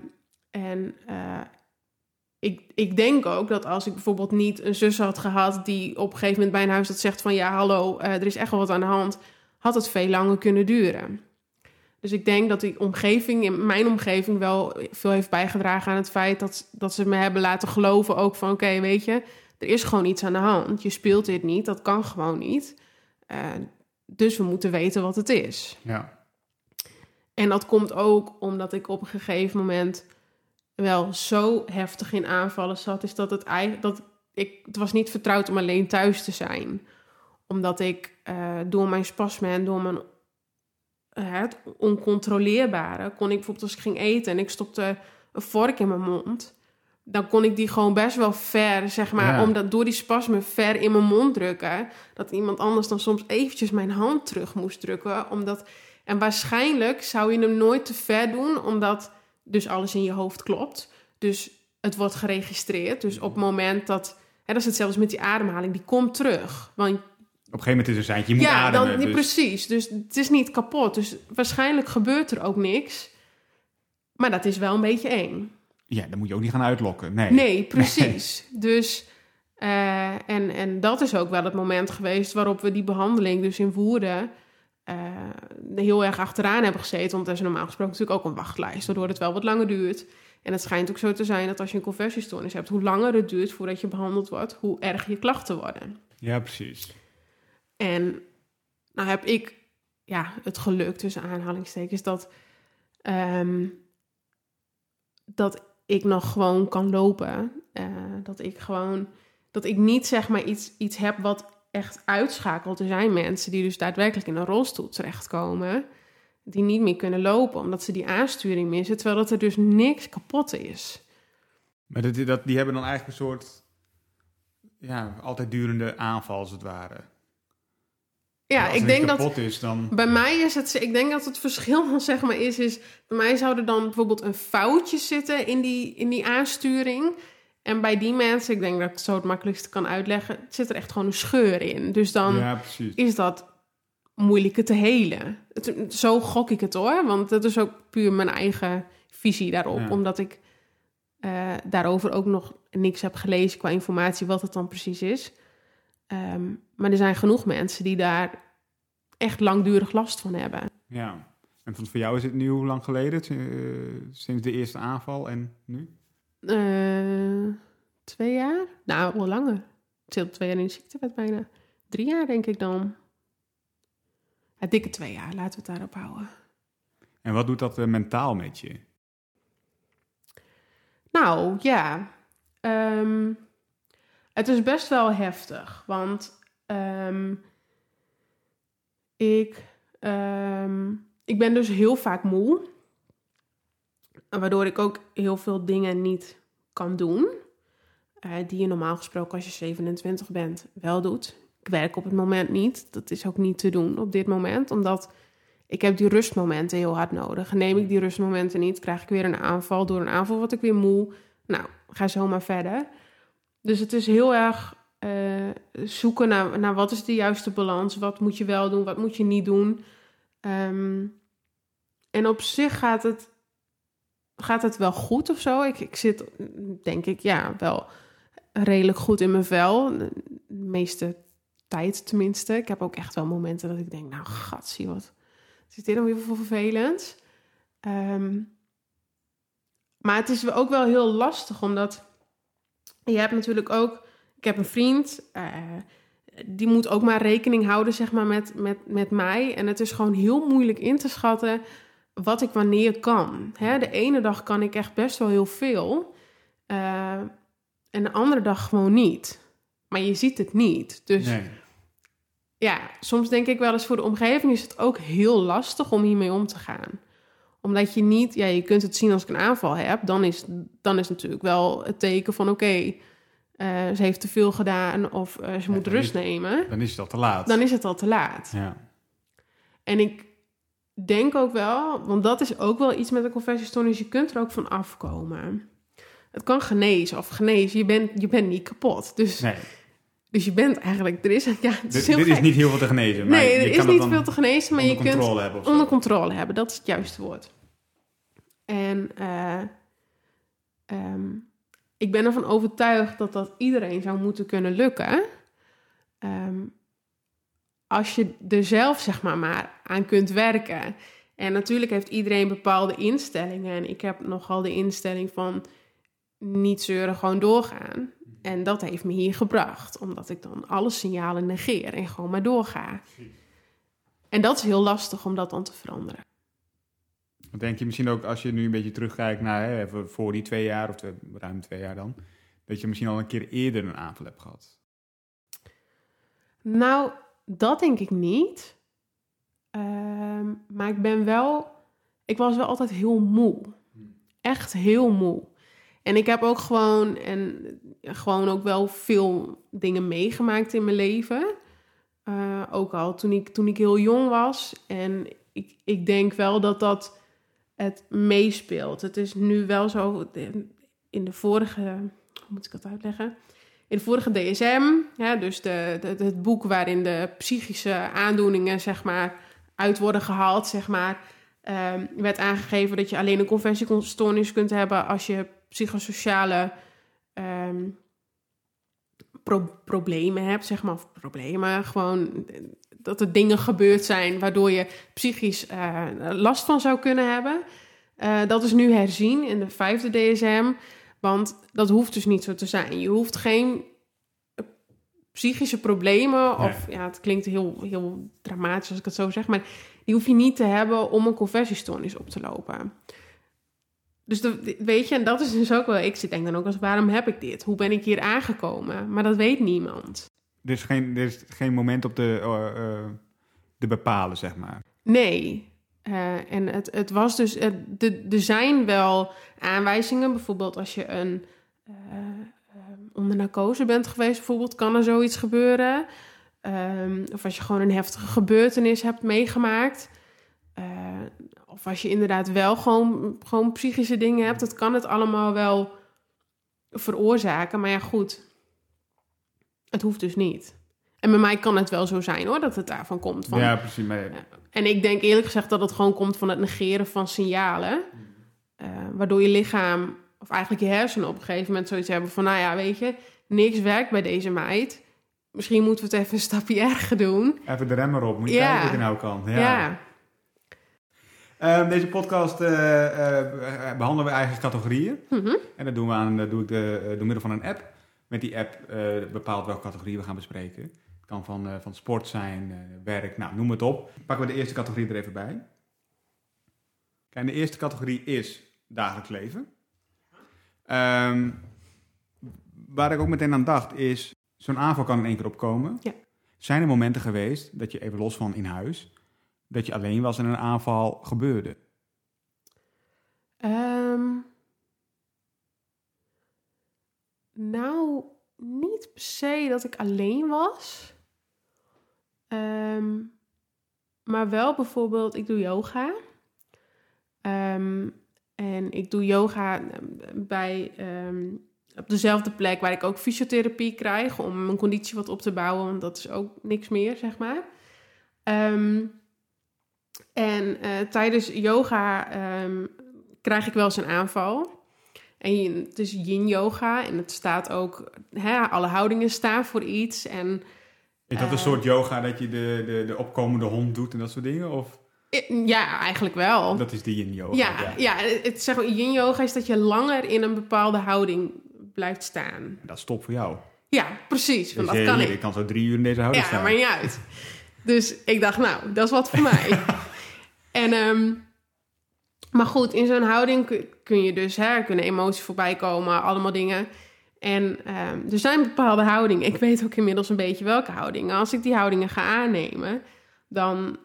en eh, ik, ik denk ook dat als ik bijvoorbeeld niet een zus had gehad die op een gegeven moment bij een huis dat zegt van ja, hallo, eh, er is echt wel wat aan de hand, had het veel langer kunnen duren. Dus ik denk dat die omgeving, in mijn omgeving, wel veel heeft bijgedragen aan het feit dat, dat ze me hebben laten geloven ook van oké, weet je, er is gewoon iets aan de hand. Je speelt dit niet, dat kan gewoon niet. Eh, dus we moeten weten wat het is. Ja. En dat komt ook omdat ik op een gegeven moment wel zo heftig in aanvallen zat, is dat het eigenlijk dat ik het was niet vertrouwd om alleen thuis te zijn, omdat ik eh, door mijn spasmen en door mijn het oncontroleerbare kon ik bijvoorbeeld als ik ging eten en ik stopte een vork in mijn mond, dan kon ik die gewoon best wel ver, zeg maar, Ja. omdat door die spasmen ver in mijn mond drukken, dat iemand anders dan soms eventjes mijn hand terug moest drukken, omdat en waarschijnlijk zou je hem nooit te ver doen, omdat dus alles in je hoofd klopt. Dus het wordt geregistreerd. Dus op het moment dat. Hè, dat is hetzelfde met die ademhaling, die komt terug. Want Op een gegeven moment is er zijn, je moet ja, ademen. dan, ja, dus- precies. Dus het is niet kapot. Dus waarschijnlijk gebeurt er ook niks. Maar dat is wel een beetje eng. Ja, dan moet je ook niet gaan uitlokken. Nee. Nee, precies. Dus, eh, en, en dat is ook wel het moment geweest waarop we die behandeling dus in Woerden eh, heel erg achteraan hebben gezeten. Want er is normaal gesproken natuurlijk ook een wachtlijst, waardoor het wel wat langer duurt. En het schijnt ook zo te zijn dat als je een conversiestoornis hebt, hoe langer het duurt voordat je behandeld wordt, hoe erger je klachten worden. Ja, precies. En nou heb ik ja, het geluk tussen aanhalingstekens dat, ehm, dat ik nog gewoon kan lopen. Eh, dat ik gewoon dat ik niet zeg maar iets, iets heb wat echt uitschakelt. Er zijn mensen die dus daadwerkelijk in een rolstoel terechtkomen. Die niet meer kunnen lopen omdat ze die aansturing missen. Terwijl dat er dus niks kapot is. Maar dat, die hebben dan eigenlijk een soort... Ja, altijd durende aanval, als het ware. Ja, ik denk dat is, dan... Bij mij is het, ik denk dat het verschil dan zeg maar is, is bij mij zou er dan bijvoorbeeld een foutje zitten in die, in die aansturing. En bij die mensen, ik denk dat ik het zo het makkelijkste kan uitleggen, zit er echt gewoon een scheur in. Dus dan Ja, is dat moeilijker te helen. Het, zo gok ik het hoor, want dat is ook puur mijn eigen visie daarop. Ja. Omdat ik eh, daarover ook nog niks heb gelezen qua informatie wat het dan precies is. Ehm, maar er zijn genoeg mensen die daar echt langdurig last van hebben. Ja. En van- voor jou is het nu hoe lang geleden? Eh, sinds de eerste aanval en nu? Eh, twee jaar? Nou, wel langer. Ik zit twee jaar in de ziektewet bijna. Drie jaar denk ik dan. Ja, dikke twee jaar, laten we het daarop houden. En wat doet dat eh, mentaal met je? Nou, ja. Ehm, het is best wel heftig, want ehm, ik, ehm, ik ben dus heel vaak moe. Waardoor ik ook heel veel dingen niet kan doen. eh, die je normaal gesproken als je 27 bent wel doet. Ik werk op het moment niet. Dat is ook niet te doen op dit moment. Omdat ik heb die rustmomenten heel hard nodig. Neem ik die rustmomenten niet, krijg ik weer een aanval. Door een aanval word ik weer moe. Nou, ga zo maar verder. Dus het is heel erg eh, zoeken naar, naar wat is de juiste balans. Wat moet je wel doen, wat moet je niet doen. Ehm, en op zich gaat het, gaat het wel goed of zo. Ik, ik zit, denk ik, ja, wel redelijk goed in mijn vel. De meeste tijd tenminste. Ik heb ook echt wel momenten dat ik denk, nou, gat, zie wat. Zit dit nou weer voor vervelend? Ehm, maar het is ook wel heel lastig, omdat je hebt natuurlijk ook... Ik heb een vriend, uh, die moet ook maar rekening houden zeg maar, met, met, met mij. En het is gewoon heel moeilijk in te schatten wat ik wanneer kan. Hè? De ene dag kan ik echt best wel heel veel. Uh, en de andere dag gewoon niet. Maar je ziet het niet. Dus nee. ja, soms denk ik wel eens voor de omgeving is het ook heel lastig om hiermee om te gaan omdat je niet, ja, je kunt het zien als ik een aanval heb, dan is, dan is natuurlijk wel het teken van oké, okay, uh, ze heeft te veel gedaan of uh, ze ja, moet rust is, nemen. Dan is het al te laat. Dan is het al te laat. Ja. En ik denk ook wel, want dat is ook wel iets met een confessiestoornis, je kunt er ook van afkomen. Het kan genezen of genezen, je bent, je bent niet kapot. Dus, nee. dus je bent eigenlijk, er is, ja, het is dit, is niet heel veel te genezen. Maar Nee, er is niet dan veel te genezen, maar je onder kunt controle hebben onder controle hebben. Dat is het juiste woord. En eh, ehm, ik ben ervan overtuigd dat dat iedereen zou moeten kunnen lukken. Ehm, als je er zelf zeg maar, maar aan kunt werken. En natuurlijk heeft iedereen bepaalde instellingen. En ik heb nogal de instelling van niet zeuren, gewoon doorgaan. En dat heeft me hier gebracht. Omdat ik dan alle signalen negeer en gewoon maar doorga. En dat is heel lastig om dat dan te veranderen. Denk je misschien ook, als je nu een beetje terugkijkt naar hè, even voor die twee jaar, of ruim twee jaar dan, dat je misschien al een keer eerder een aanval hebt gehad? Nou, dat denk ik niet. Ehm, maar ik ben wel. Ik was wel altijd heel moe. Echt heel moe. En ik heb ook gewoon. En gewoon ook wel veel dingen meegemaakt in mijn leven. Uh, ook al toen ik, toen ik heel jong was. En ik, ik denk wel dat dat het meespeelt. Het is nu wel zo. In de vorige. Hoe moet ik dat uitleggen? In de vorige DSM, ja, dus de, het boek waarin de psychische aandoeningen zeg maar, uit worden gehaald, zeg maar, um, werd aangegeven dat je alleen een conversiestoornis kunt hebben als je psychosociale pro problemen hebt, zeg maar, of problemen, gewoon dat er dingen gebeurd zijn waardoor je psychisch uh, last van zou kunnen hebben. Uh, dat is nu herzien in de vijfde DSM. Want dat hoeft dus niet zo te zijn. Je hoeft geen psychische problemen, of ja, het klinkt heel, heel dramatisch als ik het zo zeg, maar die hoef je niet te hebben om een conversiestoornis op te lopen. Dus de, weet je, en dat is dus ook wel, ik denk dan ook als, waarom heb ik dit? Hoe ben ik hier aangekomen? Maar dat weet niemand. Er is geen, er is geen moment op de, uh, uh, de bepalen, zeg maar. Nee, uh, en het, het was dus, er zijn wel aanwijzingen, bijvoorbeeld als je een onder narcose bent geweest, bijvoorbeeld, kan er zoiets gebeuren. Um, of als je gewoon een heftige gebeurtenis hebt meegemaakt. Of als je inderdaad wel gewoon, gewoon psychische dingen hebt, dat kan het allemaal wel veroorzaken. Maar ja, goed, het hoeft dus niet. En bij mij kan het wel zo zijn hoor, dat het daarvan komt. Van, ja, precies. Maar... En ik denk eerlijk gezegd dat het gewoon komt van het negeren van signalen. Uh, waardoor je lichaam, of eigenlijk je hersenen op een gegeven moment zoiets hebben van... nou ja, weet je, niks werkt bij deze meid. Misschien moeten we het even een stapje erger doen. Even de remmer op, moet je Ja. kijken wat je nou kan. Ja. Ja, Ehm, deze podcast eh, eh, behandelen we eigen categorieën. Mhm. En dat doen we aan, dat doe ik de, eh, door middel van een app. Met die app eh, bepaalt welke categorie we gaan bespreken. Het kan van, eh, van sport zijn, eh, werk, nou noem het op. Pakken we de eerste categorie er even bij. Kijk, de eerste categorie is dagelijks leven. Ehm, waar ik ook meteen aan dacht is, zo'n aanval kan in één keer opkomen. Ja. Zijn er momenten geweest dat je even los van in huis, dat je alleen was en een aanval gebeurde? Ehm, nou, niet per se dat ik alleen was. Ehm, maar wel bijvoorbeeld, ik doe yoga. Ehm, en ik doe yoga bij ehm, op dezelfde plek waar ik ook fysiotherapie krijg om mijn conditie wat op te bouwen, want dat is ook niks meer, zeg maar. En uh, tijdens yoga krijg ik wel eens een aanval. En het is yin yoga en het staat ook, hè, alle houdingen staan voor iets. En, is dat een soort yoga dat je de, de, de opkomende hond doet en dat soort dingen? Of? Ja, eigenlijk wel. Dat is de yin yoga. Ja, ja. ja het, zeg maar, yin yoga is dat je langer in een bepaalde houding blijft staan. Dat is top voor jou. Ja, precies. Want dus dat kan ik. Ik kan zo drie uur in deze houding ja, staan. Ja, maar niet uit. Dus ik dacht, nou, dat is wat voor mij. en, um, maar goed, in zo'n houding kun je dus, hè, kunnen emoties voorbij komen, allemaal dingen. En um, er zijn bepaalde houdingen. Ik weet ook inmiddels een beetje welke houdingen. Als ik die houdingen ga aannemen, dan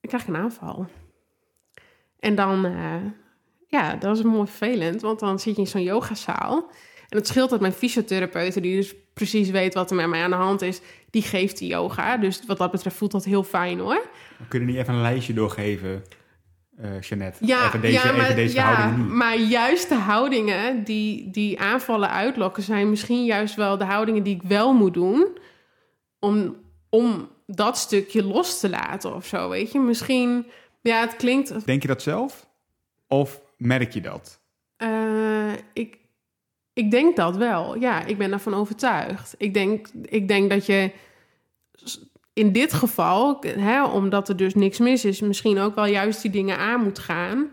ik krijg een aanval. En dan, uh, ja, dat is mooi vervelend, want dan zit je in zo'n yogazaal. En het scheelt dat mijn fysiotherapeut, die dus precies weet wat er met mij aan de hand is, die geeft die yoga. Dus wat dat betreft voelt dat heel fijn hoor. Kunnen niet even een lijstje doorgeven, uh, Jeannette? Ja, even deze, ja, maar, even deze ja, houdingen niet. maar juist de houdingen die, die aanvallen uitlokken, zijn misschien juist wel de houdingen die ik wel moet doen. Om, om dat stukje los te laten of zo, weet je. Misschien, ja, het klinkt... Denk je dat zelf? Of merk je dat? Uh, ik, ik denk dat wel. Ja, ik ben daarvan overtuigd. Ik denk, ik denk dat je in dit geval, hè, omdat er dus niks mis is, misschien ook wel juist die dingen aan moet gaan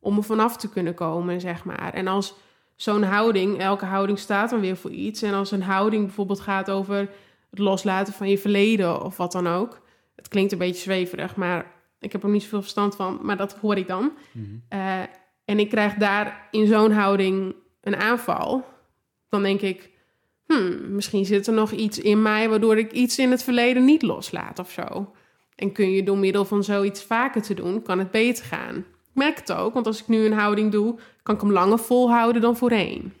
om er vanaf te kunnen komen, zeg maar. En als zo'n houding, elke houding staat dan weer voor iets. En als een houding bijvoorbeeld gaat over het loslaten van je verleden of wat dan ook. Het klinkt een beetje zweverig, maar ik heb er niet zoveel verstand van, maar dat hoor ik dan. Mm uh, en ik krijg daar in zo'n houding een aanval, dan denk ik, hmm, misschien zit er nog iets in mij waardoor ik iets in het verleden niet loslaat of zo. En kun je door middel van zoiets vaker te doen, kan het beter gaan. Ik merk het ook, want als ik nu een houding doe, kan ik hem langer volhouden dan voorheen.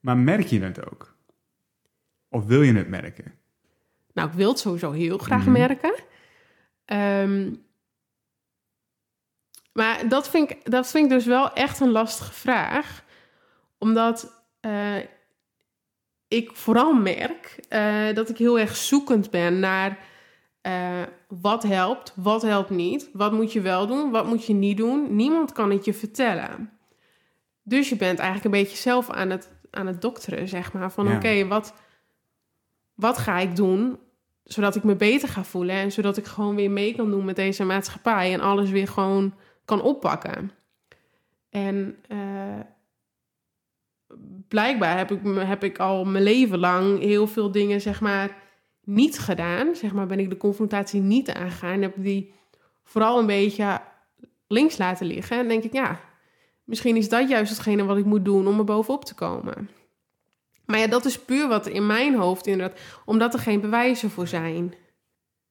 Maar merk je het ook? Of wil je het merken? Nou, ik wil het sowieso heel graag Mhm. merken. Ehm, maar dat vind, ik, dat vind ik dus wel echt een lastige vraag. Omdat eh, ik vooral merk eh, dat ik heel erg zoekend ben naar eh, wat helpt, wat helpt niet. Wat moet je wel doen, wat moet je niet doen. Niemand kan het je vertellen. Dus je bent eigenlijk een beetje zelf aan het, aan het dokteren, zeg maar. Van Ja. oké, wat, wat ga ik doen zodat ik me beter ga voelen en zodat ik gewoon weer mee kan doen met deze maatschappij en alles weer gewoon kan oppakken. En eh, blijkbaar heb ik, heb ik al mijn leven lang heel veel dingen, zeg maar, niet gedaan. Zeg maar, ben ik de confrontatie niet aangegaan. Heb die vooral een beetje links laten liggen. En denk ik, ja, misschien is dat juist hetgene wat ik moet doen om er bovenop te komen. Maar ja, dat is puur wat in mijn hoofd inderdaad, omdat er geen bewijzen voor zijn.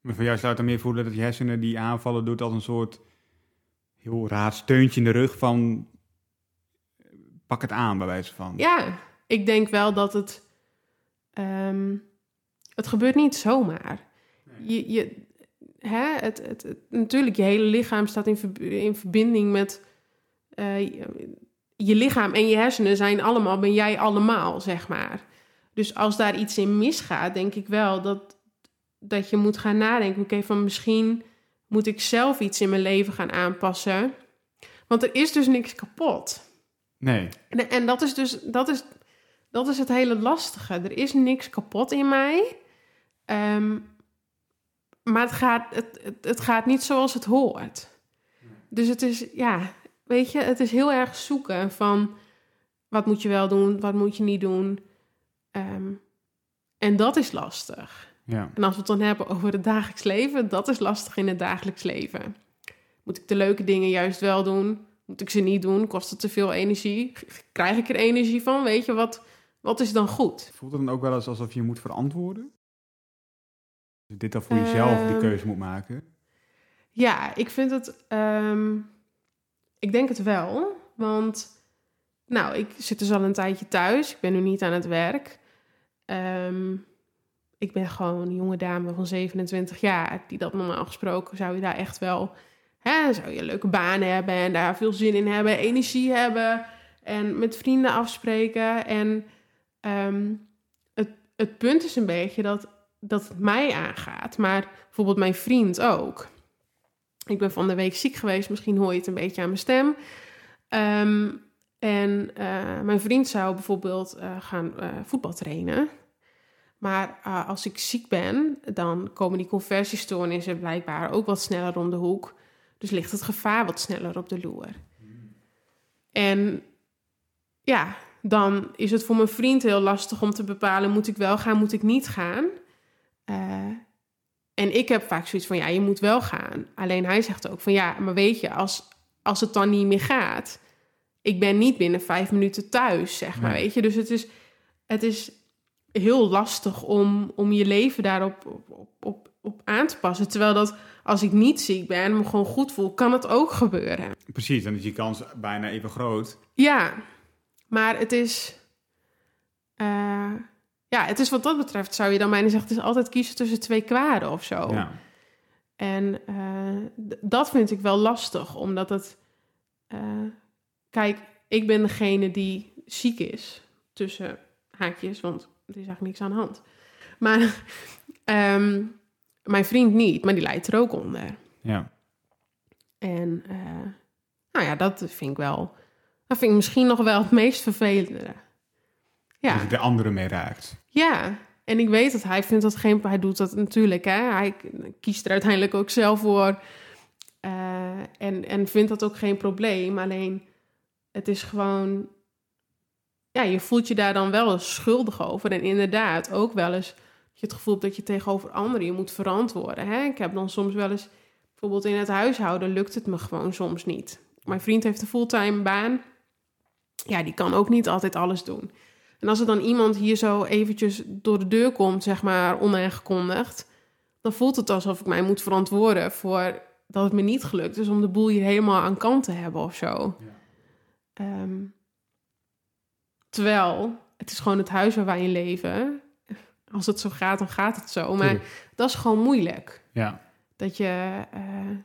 Maar voor jou zou het meer voelen dat je hersenen die aanvallen doet als een soort heel raar steuntje in de rug van pak het aan bij wijze van. Ja, ik denk wel dat het. ehm, het gebeurt niet zomaar. Je, je, hè, het, het, natuurlijk, je hele lichaam staat in, in verbinding met. eh, je, je lichaam en je hersenen zijn allemaal, ben jij allemaal, zeg maar. Dus als daar iets in misgaat, denk ik wel dat, dat je moet gaan nadenken. Oké, van misschien moet ik zelf iets in mijn leven gaan aanpassen. Want er is dus niks kapot. Nee. En, en dat is dus dat is, dat is het hele lastige. Er is niks kapot in mij. Ehm, maar het gaat, het, het, het gaat niet zoals het hoort. Dus het is, ja, weet je, het is heel erg zoeken van wat moet je wel doen, wat moet je niet doen. Ehm, en dat is lastig. Ja. En als we het dan hebben over het dagelijks leven, dat is lastig in het dagelijks leven. Moet ik de leuke dingen juist wel doen? Moet ik ze niet doen? Kost het te veel energie? Krijg ik er energie van? Weet je, wat, wat is dan goed? Voelt het dan ook wel eens alsof je moet verantwoorden? Dus dit dan voor jezelf die Ehm. keuze moet maken? Ja, ik vind het. ehm, ik denk het wel. Want, nou, ik zit dus al een tijdje thuis. Ik ben nu niet aan het werk. Ehm, ik ben gewoon een jonge dame van 27 jaar. Die dat normaal gesproken zou je daar echt wel. Hè, zou je een leuke baan hebben en daar veel zin in hebben, energie hebben. En met vrienden afspreken. En ehm, het, het punt is een beetje dat, dat het mij aangaat. Maar bijvoorbeeld mijn vriend ook. Ik ben van de week ziek geweest. Misschien hoor je het een beetje aan mijn stem. Ehm, en uh, mijn vriend zou bijvoorbeeld uh, gaan uh, voetbal trainen. Maar als ik ziek ben, dan komen die conversiestoornissen blijkbaar ook wat sneller om de hoek. Dus ligt het gevaar wat sneller op de loer. En ja, dan is het voor mijn vriend heel lastig om te bepalen: moet ik wel gaan, moet ik niet gaan? en ik heb vaak zoiets van: ja, je moet wel gaan. Alleen hij zegt ook van ja, maar weet je, als, als het dan niet meer gaat, ik ben niet binnen vijf minuten thuis, zeg maar. Weet je, dus het is, het is heel lastig om, om je leven daarop op, op, op, aan te passen. Terwijl dat als ik niet ziek ben en me gewoon goed voel, kan het ook gebeuren. Precies, dan is die kans bijna even groot. Ja, maar het is. Uh, ja, het is wat dat betreft, zou je dan bijna zeggen, het is altijd kiezen tussen twee kwaden of zo. Ja. En uh, dat vind ik wel lastig, omdat het. Uh, kijk, ik ben degene die ziek is, tussen haakjes, want er is eigenlijk niks aan de hand. Maar um, mijn vriend niet, maar die lijdt er ook onder. Ja. En uh, nou ja, dat vind ik wel. Dat vind ik misschien nog wel het meest vervelende. Ja. Dat de andere mee raakt. Ja, en ik weet dat hij vindt dat geen... Hij doet dat natuurlijk, hè. Hij kiest er uiteindelijk ook zelf voor. Uh, en, en vindt dat ook geen probleem. Alleen, het is gewoon... Ja, je voelt je daar dan wel eens schuldig over. En inderdaad, ook wel eens... Je het gevoel hebt dat je tegenover anderen je moet verantwoorden. Hè? Ik heb dan soms wel eens... Bijvoorbeeld in het huishouden lukt het me gewoon soms niet. Mijn vriend heeft een fulltime baan. Ja, die kan ook niet altijd alles doen. En als er dan iemand hier zo eventjes door de deur komt, zeg maar, onaangekondigd, dan voelt het alsof ik mij moet verantwoorden voor dat het me niet gelukt is om de boel hier helemaal aan kant te hebben of zo. Ja. Um, terwijl het is gewoon het huis waar wij in leven. Als het zo gaat, dan gaat het zo. Maar dat is gewoon moeilijk. Ja. Dat je. Uh,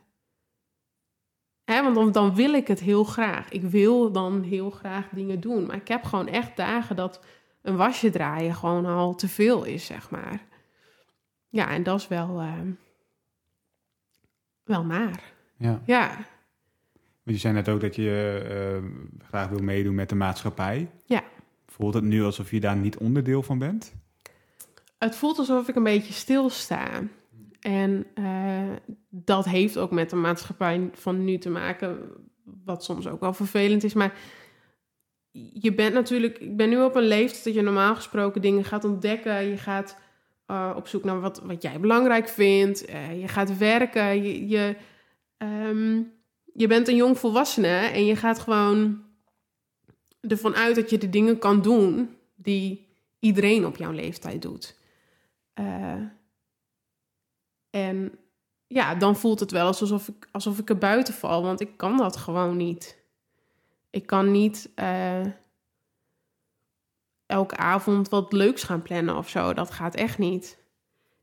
Hè, want dan, dan, wil ik het heel graag. Ik wil dan heel graag dingen doen. Maar ik heb gewoon echt dagen dat een wasje draaien gewoon al te veel is, zeg maar. Ja, en dat is wel, uh, wel naar. Ja. ja. Want je zei net ook dat je uh, graag wil meedoen met de maatschappij. Ja. Voelt het nu alsof je daar niet onderdeel van bent? Het voelt alsof ik een beetje stilsta. En uh, dat heeft ook met de maatschappij van nu te maken, wat soms ook wel vervelend is. Maar je bent natuurlijk, ik ben nu op een leeftijd dat je normaal gesproken dingen gaat ontdekken. Je gaat uh, op zoek naar wat, wat jij belangrijk vindt. Uh, je gaat werken. Je, je, um, je bent een jong volwassene en je gaat gewoon ervan uit dat je de dingen kan doen die iedereen op jouw leeftijd doet. Uh, en ja, dan voelt het wel alsof ik, alsof ik er buiten val, want ik kan dat gewoon niet. Ik kan niet uh, elke avond wat leuks gaan plannen of zo. Dat gaat echt niet.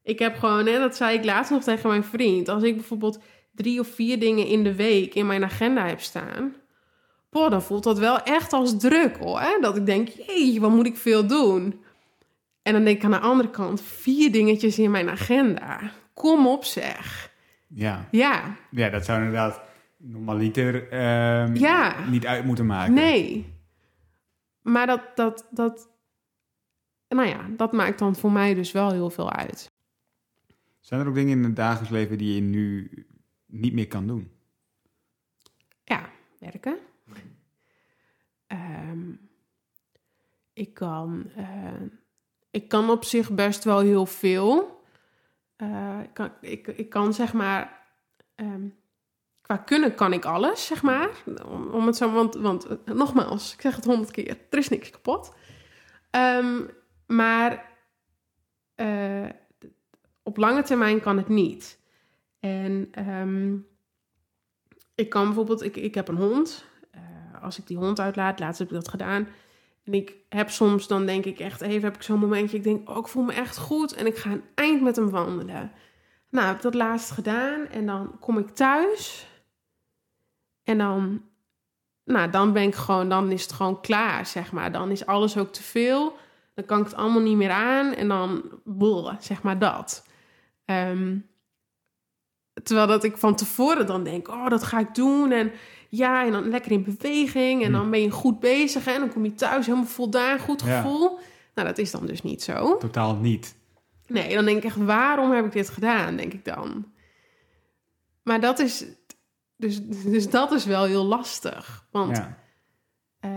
Ik heb gewoon, hè, dat zei ik laatst nog tegen mijn vriend. Als ik bijvoorbeeld drie of vier dingen in de week in mijn agenda heb staan. Dan voelt dat wel echt als druk hoor. Dat ik denk, jee, wat moet ik veel doen? En dan denk ik aan de andere kant, vier dingetjes in mijn agenda. Kom op zeg. Ja. Ja. Ja, dat zou inderdaad normaliter uh, ja. niet uit moeten maken. Nee. Maar dat, dat, dat, nou ja, dat maakt dan voor mij dus wel heel veel uit. Zijn er ook dingen in het dagelijks leven die je nu niet meer kan doen? Ja, werken. Um, ik kan, uh, ik kan op zich best wel heel veel. Uh, ik, kan, ik, ik kan zeg maar um, qua kunnen kan ik alles, zeg maar. Om, het zo, want, want uh, nogmaals, ik zeg het honderd keer, er is niks kapot. Um, maar uh, op lange termijn kan het niet. En um, ik kan bijvoorbeeld, ik, ik heb een hond. Als ik die hond uitlaat, laatst heb ik dat gedaan. En ik heb soms, dan denk ik echt even, heb ik zo'n momentje, ik denk, oh, ik voel me echt goed. En ik ga een eind met hem wandelen. Nou, heb ik dat laatst gedaan en dan kom ik thuis. En dan nou, dan ben ik gewoon, dan is het gewoon klaar, zeg maar. Dan is alles ook te veel. Dan kan ik het allemaal niet meer aan en dan, boel, zeg maar dat. Ehm, terwijl dat ik van tevoren dan denk, oh, dat ga ik doen. En ja, en dan lekker in beweging. En Hm. dan ben je goed bezig. Hè? En dan kom je thuis helemaal voldaan, goed Ja. gevoel. Nou, dat is dan dus niet zo. Totaal niet. Nee, dan denk ik echt, waarom heb ik dit gedaan, denk ik dan. Maar dat is, dus, dus dat is wel heel lastig. Want Ja. eh,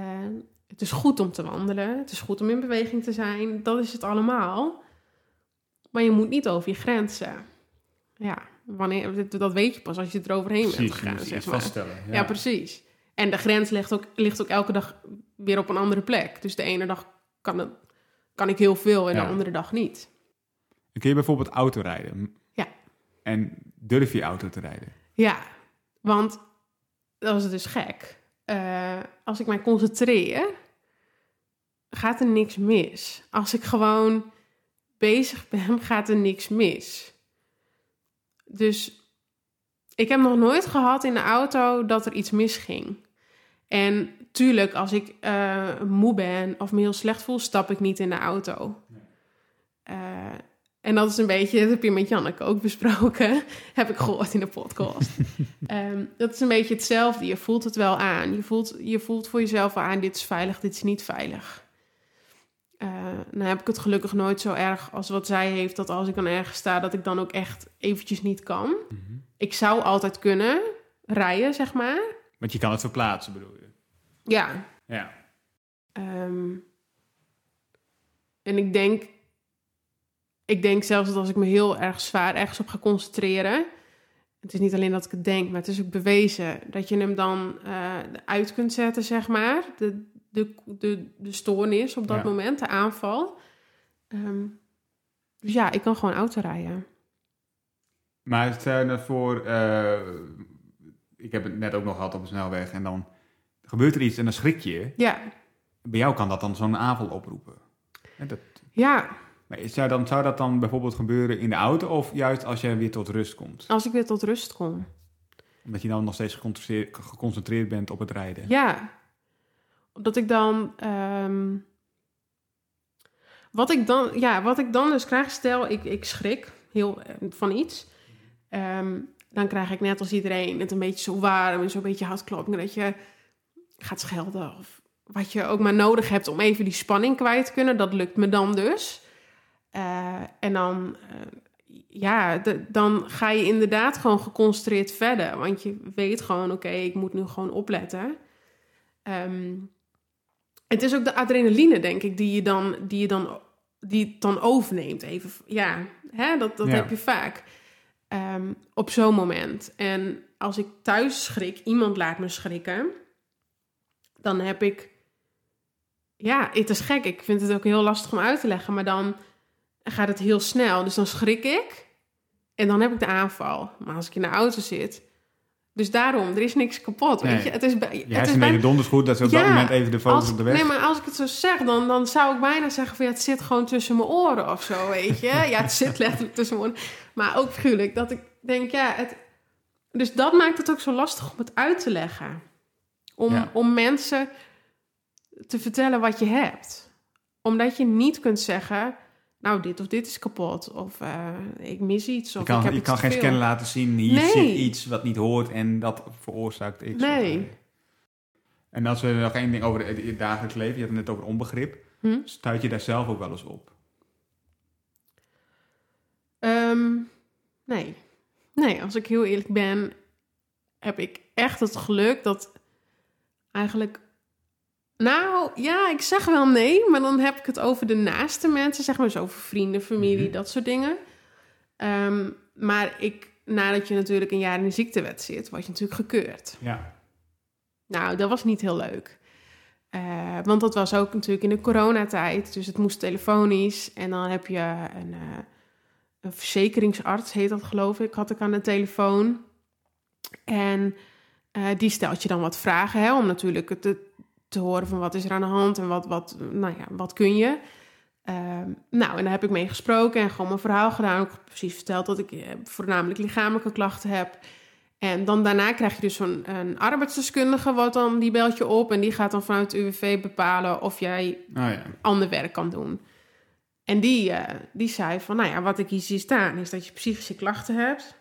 het is goed om te wandelen, het is goed om in beweging te zijn, dat is het allemaal. Maar je moet niet over je grenzen. Ja, wanneer, dat weet je pas als je eroverheen bent gegaan, zeg maar. vaststellen. Ja. precies. En de grens ligt ook, ligt ook elke dag weer op een andere plek. Dus de ene dag kan, het, kan ik heel veel en Ja. de andere dag niet. Kun je bijvoorbeeld auto rijden? Ja. En durf je auto te rijden? Ja, want dat is dus gek. Eh, als ik mij concentreer, gaat er niks mis. Als ik gewoon bezig ben, gaat er niks mis. Dus ik heb nog nooit gehad in de auto dat er iets misging. En tuurlijk, als ik eh, moe ben of me heel slecht voel, stap ik niet in de auto. Eh, en dat is een beetje, dat heb je met Janneke ook besproken, heb ik gehoord in de podcast. Ehm, dat is een beetje hetzelfde. Je voelt het wel aan. Je voelt, je voelt voor jezelf aan, dit is veilig, dit is niet veilig. Eh nou heb ik het gelukkig nooit zo erg als wat zij heeft, dat als ik dan ergens sta, dat ik dan ook echt eventjes niet kan. Ik zou altijd kunnen rijden, zeg maar. Want je kan het verplaatsen, bedoel je? Ja, Ja. Ehm, en ik denk, ik denk zelfs dat als ik me heel erg zwaar ergens op ga concentreren. Het is niet alleen dat ik het denk, maar het is ook bewezen dat je hem dan eh, uit kunt zetten, zeg maar. De, de, de, de stoornis op dat Ja. moment, de aanval. Ehm, dus ja, ik kan gewoon auto rijden. Maar je nou voor, eh, ik heb het net ook nog gehad op de snelweg en dan gebeurt er iets en dan schrik je. Ja, Bij jou kan dat dan zo'n aanval oproepen. Dat, ja, maar zou, dan, zou dat dan bijvoorbeeld gebeuren in de auto of juist als jij weer tot rust komt? als ik weer tot rust kom. Omdat je dan nog steeds geconcentreerd, geconcentreerd bent op het rijden. Ja. Dat ik dan. ehm, wat, ik dan ja, wat ik dan dus krijg, stel ik, ik schrik heel eh, van iets. Ehm, dan krijg ik net als iedereen het een beetje zo warm en zo'n beetje hartklopping. Dat je gaat schelden of wat je ook maar nodig hebt om even die spanning kwijt te kunnen. Dat lukt me dan dus. Eh, en dan, eh, ja, dan ga je inderdaad gewoon geconcentreerd verder. Want je weet gewoon, oké, ik moet nu gewoon opletten. Ehm, het is ook de adrenaline, denk ik, die je dan, die je dan, die het dan overneemt. Even, ja, hè, dat, dat Ja. heb je vaak ehm, op zo'n moment. En als ik thuis schrik, iemand laat me schrikken, dan heb ik, ja, het is gek. Ik vind het ook heel lastig om uit te leggen, maar dan gaat het heel snel. Dus dan schrik ik en dan heb ik de aanval. Maar als ik in de auto zit, dus daarom, er is niks kapot. Nee. Weet je, het is, bij- Je het is bijna- donders goed dat ze op dat moment even de focus als, op de weg... Nee, maar als ik het zo zeg, dan, dan zou ik bijna zeggen van ja, het zit gewoon tussen mijn oren of zo, weet je. Ja, het zit letterlijk tussen mijn oren. Maar ook figuurlijk, dat ik denk, ja, het... Dus dat maakt het ook zo lastig om het uit te leggen. Om, Ja. om mensen te vertellen wat je hebt. Omdat je niet kunt zeggen, nou, dit of dit is kapot. Of eh, ik mis iets. Of Je kan, ik heb je kan geen veel. scan laten zien, hier Nee. zit iets wat niet hoort en dat veroorzaakt iets. Nee. En als we nog één ding over het het dagelijks leven, je had het net over onbegrip, Hm? stuit je daar zelf ook wel eens op? Ehm, nee. Nee, als ik heel eerlijk ben, heb ik echt het geluk dat eigenlijk. Nou, ja, ik zeg wel nee, maar dan heb ik het over de naaste mensen, zeg maar, zo over vrienden, familie, Mhm. dat soort dingen. Ehm, maar ik, nadat je natuurlijk een jaar in de ziektewet zit, word je natuurlijk gekeurd. Ja. Nou, dat was niet heel leuk. Eh, want dat was ook natuurlijk in de coronatijd. Dus het moest telefonisch. En dan heb je een, eh, een verzekeringsarts, heet dat geloof ik, had ik aan de telefoon. En eh, die stelt je dan wat vragen, hè, om natuurlijk het te, horen van wat is er aan de hand en wat, wat, nou ja, wat kun je. Ehm, nou, en daar heb ik mee gesproken en gewoon mijn verhaal gedaan. Ook precies verteld dat ik eh, voornamelijk lichamelijke klachten heb. En dan daarna krijg je dus zo'n een arbeidsdeskundige, wat dan die belt je op en die gaat dan vanuit het UWV bepalen of jij Oh ja. ander werk kan doen. En die, eh, die zei van, nou ja, wat ik hier zie staan is dat je psychische klachten hebt.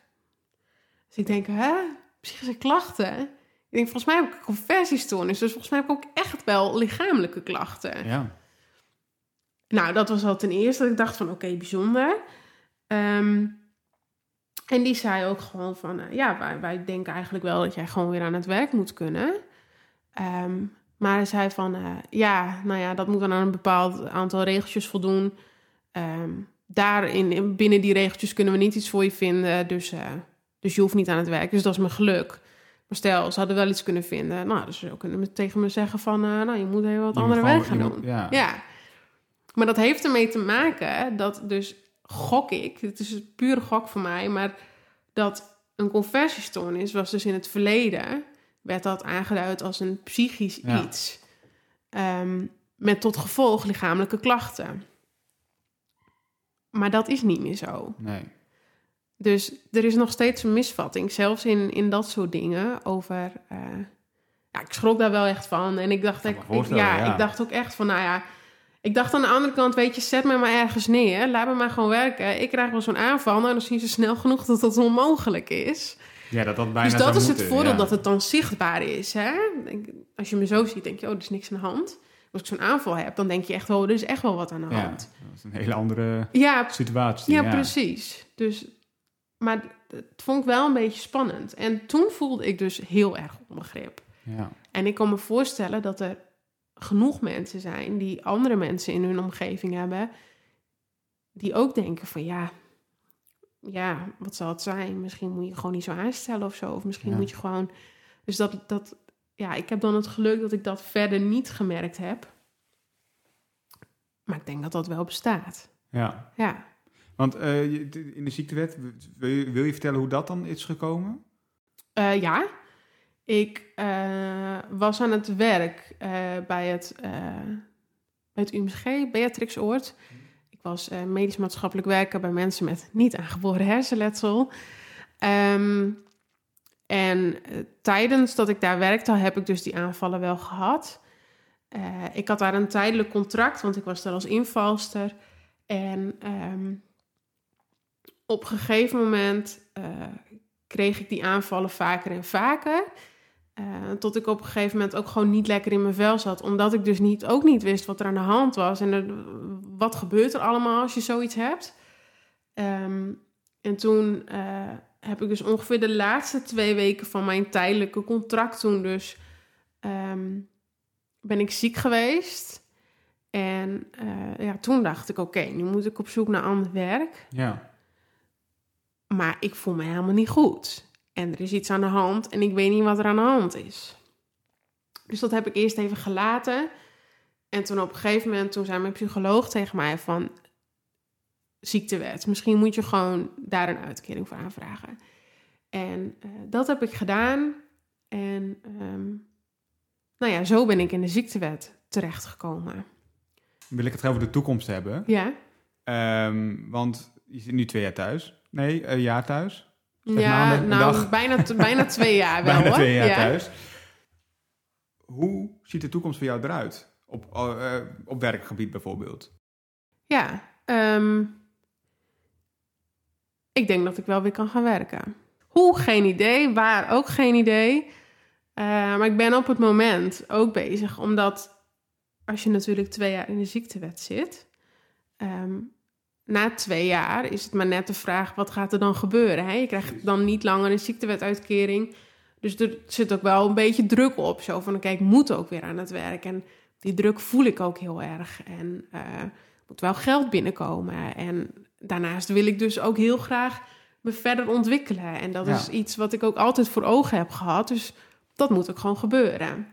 Dus ik denk, hè, psychische klachten? Ik denk, volgens mij heb ik een conversiestoornis, dus volgens mij heb ik ook echt wel lichamelijke klachten. Ja. Nou, dat was al ten eerste dat ik dacht van, oké, bijzonder. Ehm, en die zei ook gewoon van, eh, ja, wij, wij denken eigenlijk wel dat jij gewoon weer aan het werk moet kunnen. Ehm, maar hij zei van, eh, ja, nou ja, dat moet dan aan een bepaald aantal regeltjes voldoen. Ehm daarin, in- binnen die regeltjes kunnen we niet iets voor je vinden, dus, eh, dus je hoeft niet aan het werk. Dus dat is mijn geluk. Maar stel, ze hadden wel iets kunnen vinden. Nou, dus ze kunnen tegen me zeggen van, eh, nou, je moet even wat Je andere gewoon- gaan doen. ja. ja. Maar dat heeft ermee te maken dat dus gok ik, het is een pure gok voor mij, maar dat een conversiestoornis was dus in het verleden, werd dat aangeduid als een psychisch Ja. iets. Ehm, met tot gevolg lichamelijke klachten. Maar dat is niet meer zo. Nee. Dus er is nog steeds een misvatting, zelfs in, in dat soort dingen, over... eh, ja, ik schrok daar wel echt van. En ik dacht, ik, ja, ja. ik dacht ook echt van, nou ja... Ik dacht aan de andere kant, weet je, zet me maar ergens neer. Laat me maar gewoon werken. Ik krijg wel zo'n aanval, nou, dan zien ze snel genoeg dat dat onmogelijk is. Ja, dat dat bijna dus dat is het moeten, voordeel, ja. dat het dan zichtbaar is. Hè? Als je me zo ziet, denk je, oh, er is niks aan de hand. Als ik zo'n aanval heb, dan denk je echt, oh, er is echt wel wat aan de Ja, hand. dat is een hele andere Ja, situatie. ja, precies. Dus, maar het vond ik wel een beetje spannend. En toen voelde ik dus heel erg onbegrip. Ja. En ik kan me voorstellen dat er genoeg mensen zijn die andere mensen in hun omgeving hebben, die ook denken van ja, ja, wat zal het zijn? Misschien moet je gewoon niet zo aanstellen of zo. Of misschien Ja. moet je gewoon. Dus dat, dat, ja, ik heb dan het geluk dat ik dat verder niet gemerkt heb. Maar ik denk dat dat wel bestaat. ja. Ja. Want je- in de ziektewet, wil je, wil je vertellen hoe dat dan is gekomen? Eh, ja, ik eh, was aan het werk bij, het, het UMG, Beatrix Oord. Ik was medisch maatschappelijk werker bij mensen met niet aangeboren hersenletsel. Ehm, en tijdens dat ik daar werkte, heb ik dus die aanvallen wel gehad. Eh, ik had daar een tijdelijk contract, want ik was daar als invalster. En ehm, op een gegeven moment eh, kreeg ik die aanvallen vaker en vaker. Eh, tot ik op een gegeven moment ook gewoon niet lekker in mijn vel zat. Omdat ik dus niet, ook niet wist wat er aan de hand was. En wat gebeurt er allemaal als je zoiets hebt. Ehm, en toen eh, heb ik dus ongeveer de laatste twee weken van mijn tijdelijke contract toen dus... ehm, ben ik ziek geweest. En ja, toen dacht ik, oké, nu moet ik op zoek naar ander werk. Ja. Maar ik voel me helemaal niet goed. En er is iets aan de hand en ik weet niet wat er aan de hand is. Dus dat heb ik eerst even gelaten. En toen op een gegeven moment, toen zei mijn psycholoog tegen mij van... Ziektewet, misschien moet je gewoon daar een uitkering voor aanvragen. En eh, dat heb ik gedaan. En ehm, nou ja, zo ben ik in de ziektewet terechtgekomen. Wil ik het over de toekomst hebben? Ja, Ehm, want je zit nu twee jaar thuis. Nee, een jaar thuis. Zes ja nou, bijna, bijna twee jaar wel Bijna hoor. twee jaar ja. thuis. Hoe ziet de toekomst voor jou eruit? Op, eh, op werkgebied bijvoorbeeld. Ja, ehm, ik denk dat ik wel weer kan gaan werken. Hoe? Geen idee. Waar? Ook geen idee. Eh, maar ik ben op het moment ook bezig, omdat als je natuurlijk twee jaar in de ziektewet zit, ehm, na twee jaar is het maar net de vraag, wat gaat er dan gebeuren? Hè? Je krijgt dan niet langer een ziektewetuitkering. Dus er zit ook wel een beetje druk op. Zo van, oké, ik moet ook weer aan het werk. En die druk voel ik ook heel erg. En eh, moet wel geld binnenkomen. En daarnaast wil ik dus ook heel graag me verder ontwikkelen. En dat Ja. is iets wat ik ook altijd voor ogen heb gehad. Dus dat moet ook gewoon gebeuren.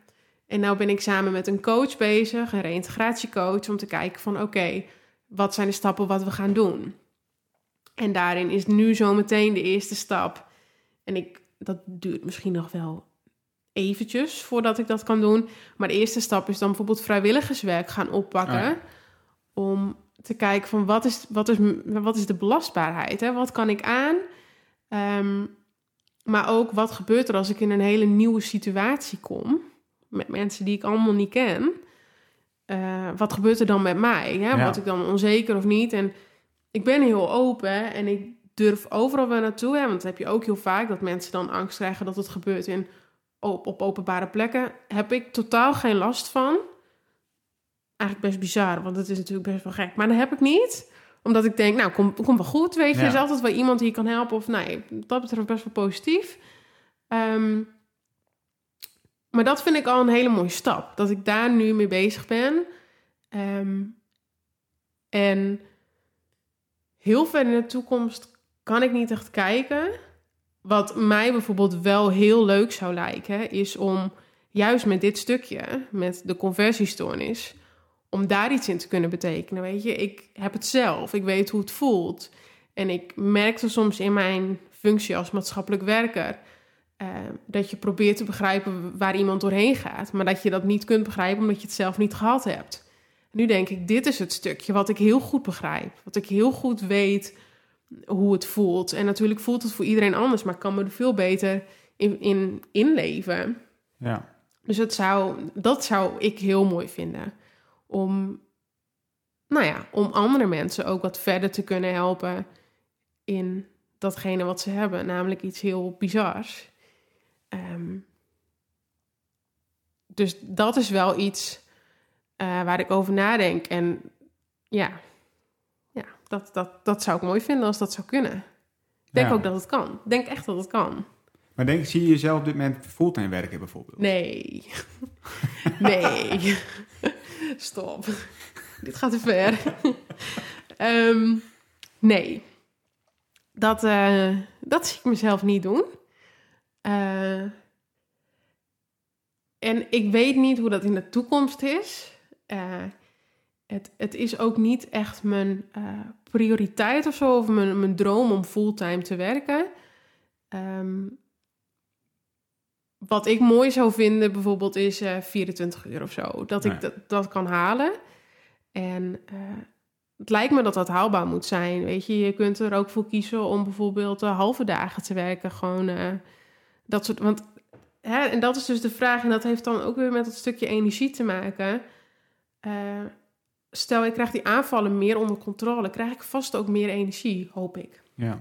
En nou ben ik samen met een coach bezig, een reïntegratiecoach, om te kijken van oké, wat zijn de stappen wat we gaan doen? En daarin is nu zometeen de eerste stap. En ik, dat duurt misschien nog wel eventjes voordat ik dat kan doen. Maar de eerste stap is dan bijvoorbeeld vrijwilligerswerk gaan oppakken. Ah. Om te kijken van wat is, wat is, wat is de belastbaarheid? Hè? Wat kan ik aan? Ehm, maar ook wat gebeurt er als ik in een hele nieuwe situatie kom met mensen die ik allemaal niet ken. Eh, wat gebeurt er dan met mij? Hè? Ja. Word ik dan onzeker of niet? En ik ben heel open en ik durf overal weer naartoe. Hè? Want dat heb je ook heel vaak, dat mensen dan angst krijgen dat het gebeurt in, op, op openbare plekken. Heb ik totaal geen last van. Eigenlijk best bizar, want het is natuurlijk best wel gek. Maar dat heb ik niet omdat ik denk, nou, kom, kom wel goed, weet je. Ja. Er is altijd wel iemand die je kan helpen. Of nee, wat dat betreft best wel positief. Ehm, maar dat vind ik al een hele mooie stap. Dat ik daar nu mee bezig ben. Ehm, en heel ver in de toekomst kan ik niet echt kijken. Wat mij bijvoorbeeld wel heel leuk zou lijken, is om juist met dit stukje, met de conversiestoornis, om daar iets in te kunnen betekenen. Weet je, ik heb het zelf, ik weet hoe het voelt. En ik merkte soms in mijn functie als maatschappelijk werker eh, dat je probeert te begrijpen waar iemand doorheen gaat, maar dat je dat niet kunt begrijpen omdat je het zelf niet gehad hebt. Nu denk ik, dit is het stukje wat ik heel goed begrijp, wat ik heel goed weet hoe het voelt. En natuurlijk voelt het voor iedereen anders, maar ik kan me er veel beter in, in inleven. Ja. Dus het zou, dat zou ik heel mooi vinden. Om, nou ja, om andere mensen ook wat verder te kunnen helpen in datgene wat ze hebben. Namelijk iets heel bizars. Ehm, dus dat is wel iets eh, waar ik over nadenk. En ja, ja dat, dat, dat zou ik mooi vinden als dat zou kunnen. Ik denk Ja. ook dat het kan. Ik denk echt dat het kan. Maar denk, zie je jezelf op dit moment fulltime werken bijvoorbeeld? Nee. nee. Stop. Dit gaat te ver. Ehm, nee. Dat, eh, dat zie ik mezelf niet doen. Eh, en ik weet niet hoe dat in de toekomst is. Eh, het, het is ook niet echt mijn eh, prioriteit of zo, of mijn, mijn droom om fulltime te werken. Ehm, wat ik mooi zou vinden bijvoorbeeld is eh 24 uur of zo. Dat ik dat, dat kan halen. En het lijkt me dat dat haalbaar moet zijn. Weet je, je kunt er ook voor kiezen om bijvoorbeeld halve dagen te werken. Gewoon dat soort. Want hè, en dat is dus de vraag. En dat heeft dan ook weer met dat stukje energie te maken. Eh, stel, ik krijg die aanvallen meer onder controle. Krijg ik vast ook meer energie, hoop ik. Ja.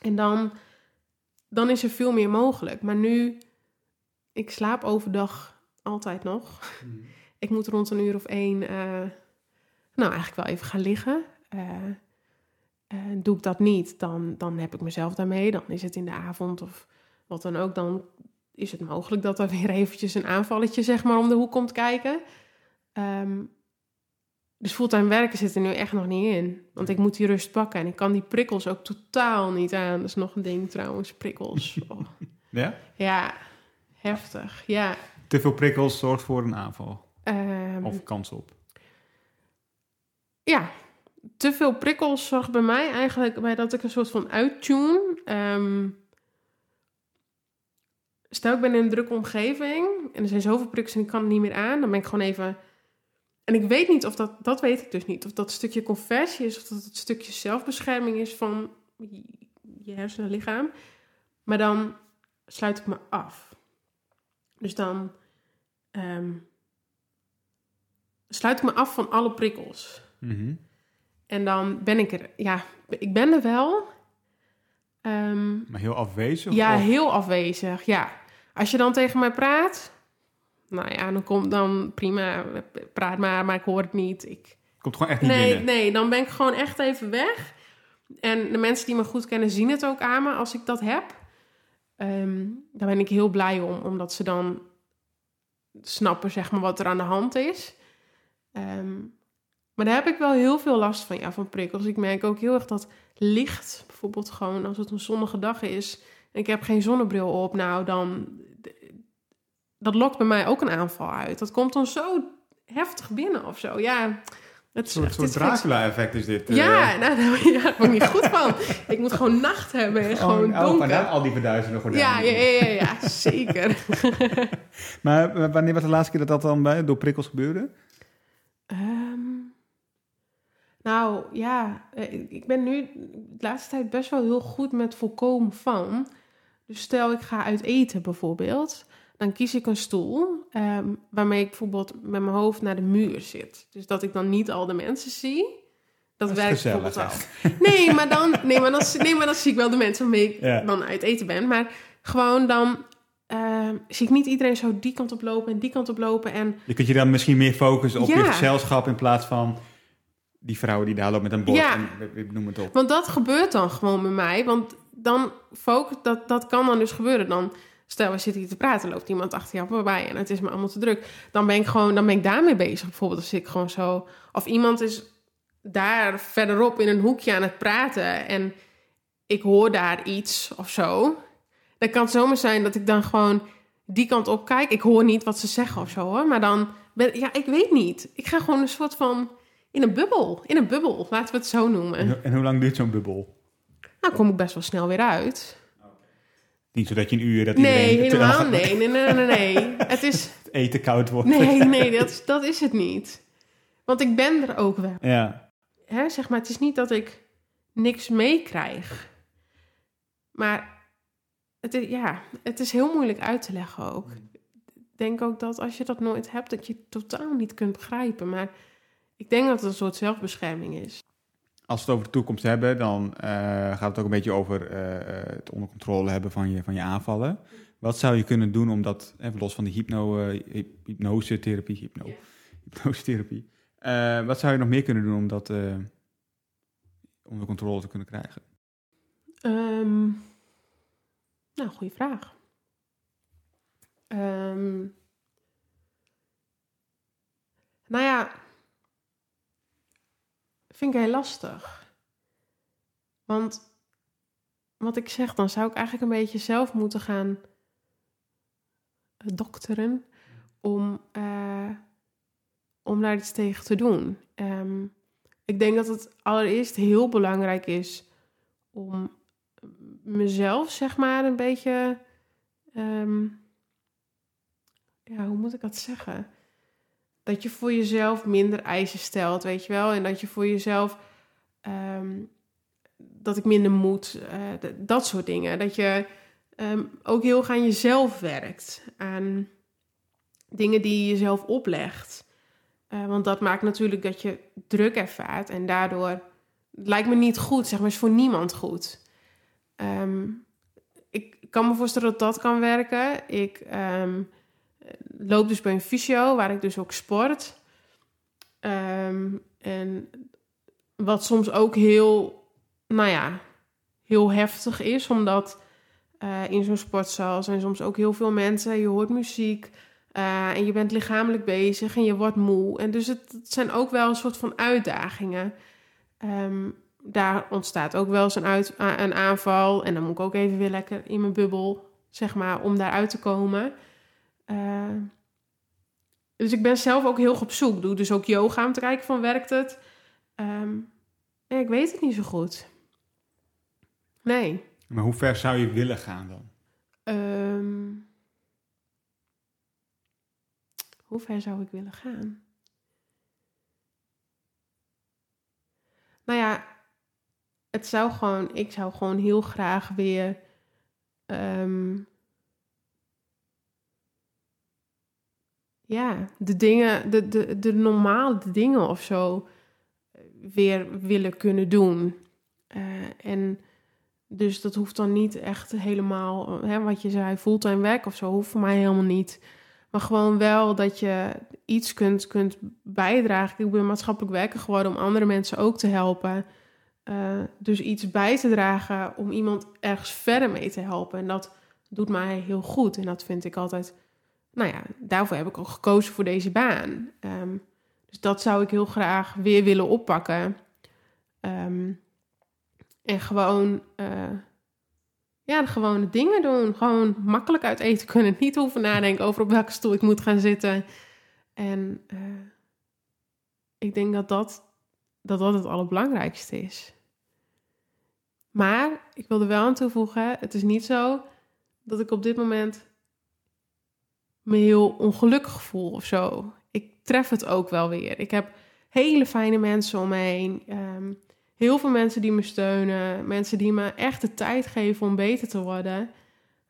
En dan, dan is er veel meer mogelijk. Maar nu, ik slaap overdag altijd nog. Ik moet rond een uur of één, eh, nou eigenlijk wel even gaan liggen. Eh, doe ik dat niet, dan, dan heb ik mezelf daarmee. Dan is het in de avond of wat dan ook. Dan is het mogelijk dat er weer eventjes een aanvalletje zeg maar om de hoek komt kijken. Ehm, dus fulltime werken zit er nu echt nog niet in. Want ik moet die rust pakken. En ik kan die prikkels ook totaal niet aan. Dat is nog een ding trouwens, prikkels. Oh. ja? Ja, heftig. Ja. Te veel prikkels zorgt voor een aanval. Ehm, Of kans op. Ja, te veel prikkels zorgt bij mij eigenlijk bij dat ik een soort van uittune. Ehm, stel, ik ben in een drukke omgeving en er zijn zoveel prikkels en ik kan het niet meer aan. Dan ben ik gewoon even... En ik weet niet of dat... Dat weet ik dus niet. Of dat stukje conversie is of dat het stukje zelfbescherming is van je- hersenen en lichaam. Maar dan sluit ik me af. Dus dan ehm, sluit ik me af van alle prikkels. Mhm. En dan ben ik er, ja, ik ben er wel. Ehm, Maar heel afwezig? ja, of- heel afwezig. Ja. Als je dan tegen mij praat, nou ja, dan komt dan prima, praat maar, maar ik hoor het niet. Ik, Komt gewoon echt niet nee, binnen. nee, dan ben ik gewoon echt even weg. En de mensen die me goed kennen zien het ook aan me als ik dat heb. Ehm, daar ben ik heel blij om, omdat ze dan snappen zeg maar, wat er aan de hand is. Ehm, maar daar heb ik wel heel veel last van, ja, van prikkels. Ik merk ook heel erg dat licht, bijvoorbeeld gewoon als het een zonnige dag is... en ik heb geen zonnebril op, nou dan... Dat lokt bij mij ook een aanval uit. Dat komt dan zo heftig binnen of zo. Ja, het Een is soort, echt- soort Dracula-effect is dit. eh. ja, nou, nou, ja, daar word ik niet goed van. Ik moet gewoon nacht hebben en gewoon oh, oh, donker. al die verduizenden gordijnen. ja, ja, ja, ja, ja, zeker. Maar eh, wanneer was de laatste keer dat dat dan bij, door prikkels gebeurde? Ehm, nou, ja, eh, ik ben nu de laatste tijd best wel heel goed met voorkomen van. Dus stel ik ga uit eten bijvoorbeeld, dan kies ik een stoel ehm, waarmee ik bijvoorbeeld met mijn hoofd naar de muur zit. Dus dat ik dan niet al de mensen zie. Dat, werkt bijvoorbeeld. Nee, maar dan, nee, maar dan, nee, maar dan zie ik wel de mensen waarmee ik Ja. dan uit eten ben. Maar gewoon dan ehm, zie ik niet iedereen zo die kant op lopen en die kant op lopen. En Je kunt je dan misschien meer focussen op je gezelschap in plaats van die vrouw die daar loopt met een bord Ja. en noem het op. Want dat gebeurt dan gewoon bij mij. Want dan focus, dat, dat kan dan dus gebeuren. Dan, stel, we zitten hier te praten, loopt iemand achter jou voorbij en het is me allemaal te druk. Dan ben ik gewoon, dan ben ik daarmee bezig. Bijvoorbeeld als ik gewoon zo, of iemand is daar verderop in een hoekje aan het praten en ik hoor daar iets of zo. Dan kan het zomaar zijn dat ik dan gewoon die kant op kijk. Ik hoor niet wat ze zeggen of zo hoor. Maar dan ben ja, ik weet niet. Ik ga gewoon een soort van in een bubbel. In een bubbel, laten we het zo noemen. En, ho- en hoe lang duurt zo'n bubbel? Nou, kom ik best wel snel weer uit. Niet zodat je een uur dat Nee, helemaal nee. Nee, nee, nee, nee. Het is... het eten koud wordt. Nee, nee, dat, is- dat is het niet. Want ik ben er ook wel. Ja. Hè, zeg maar, het is niet dat ik niks meekrijg. Maar het is, ja, het is heel moeilijk uit te leggen ook. Ik denk ook dat als je dat nooit hebt, dat je het totaal niet kunt begrijpen. Maar ik denk dat het een soort zelfbescherming is. Als we het over de toekomst hebben, dan eh, gaat het ook een beetje over eh, eh, het onder controle hebben van je, van je aanvallen. Wat zou je kunnen doen om dat, even los van de hypno, hyp- hypnosetherapie, hypno, hypnosetherapie. Wat zou je nog meer kunnen doen om dat onder controle te kunnen krijgen? Ehm, nou, goede vraag. Ehm, nou ja, vind ik heel lastig. Want wat ik zeg, dan zou ik eigenlijk een beetje zelf moeten gaan dokteren om, eh, om daar iets tegen te doen. Ehm, ik denk dat het allereerst heel belangrijk is om mezelf, zeg maar, een beetje. ehm, ja, hoe moet ik dat zeggen? Dat je voor jezelf minder eisen stelt, weet je wel? En dat je voor jezelf. ehm, dat ik minder moet, eh, dat soort dingen. Dat je ehm, ook heel erg aan jezelf werkt. Aan dingen die je jezelf oplegt. Eh, want dat maakt natuurlijk dat je druk ervaart. En daardoor lijkt me niet goed, zeg maar, is voor niemand goed. Ehm, ik kan me voorstellen dat dat kan werken. Ik loop dus bij een fysio, waar ik dus ook sport. Ehm, en wat soms ook heel, nou ja, heel heftig is, omdat eh, in zo'n sportzaal zijn soms ook heel veel mensen. Je hoort muziek eh, en je bent lichamelijk bezig en je wordt moe. En dus het, zijn ook wel een soort van uitdagingen. Ehm, daar ontstaat ook wel eens een, uit, een aanval. En dan moet ik ook even weer lekker in mijn bubbel, zeg maar, om daaruit te komen. Eh, dus ik ben zelf ook heel op zoek. Doe dus ook yoga om te kijken van werkt het. Ehm, ja, ik weet het niet zo goed. Nee. Maar hoe ver zou je willen gaan dan? Ehm, hoe ver zou ik willen gaan? Nou ja, het zou gewoon, ik zou gewoon heel graag weer. ehm, ja, de dingen, de, de, de normale dingen of zo weer willen kunnen doen. Eh, en dus dat hoeft dan niet echt helemaal, hè, wat je zei, fulltime werk of zo, hoeft voor mij helemaal niet. Maar gewoon wel dat je iets kunt, kunt bijdragen. Ik ben maatschappelijk werker geworden om andere mensen ook te helpen. Eh, dus iets bij te dragen om iemand ergens verder mee te helpen. En dat doet mij heel goed. En dat vind ik altijd, nou ja, daarvoor heb ik ook gekozen voor deze baan. Ehm, dus dat zou ik heel graag weer willen oppakken. Ehm, en gewoon, eh, ja, de gewone dingen doen. Gewoon makkelijk uit eten kunnen. Niet hoeven nadenken over op welke stoel ik moet gaan zitten. En eh, ik denk dat dat, dat dat het allerbelangrijkste is. Maar ik wil er wel aan toevoegen: het is niet zo dat ik op dit moment me heel ongelukkig voel of zo. Ik tref het ook wel weer. Ik heb hele fijne mensen om me heen. Ehm, heel veel mensen die me steunen. Mensen die me echt de tijd geven om beter te worden.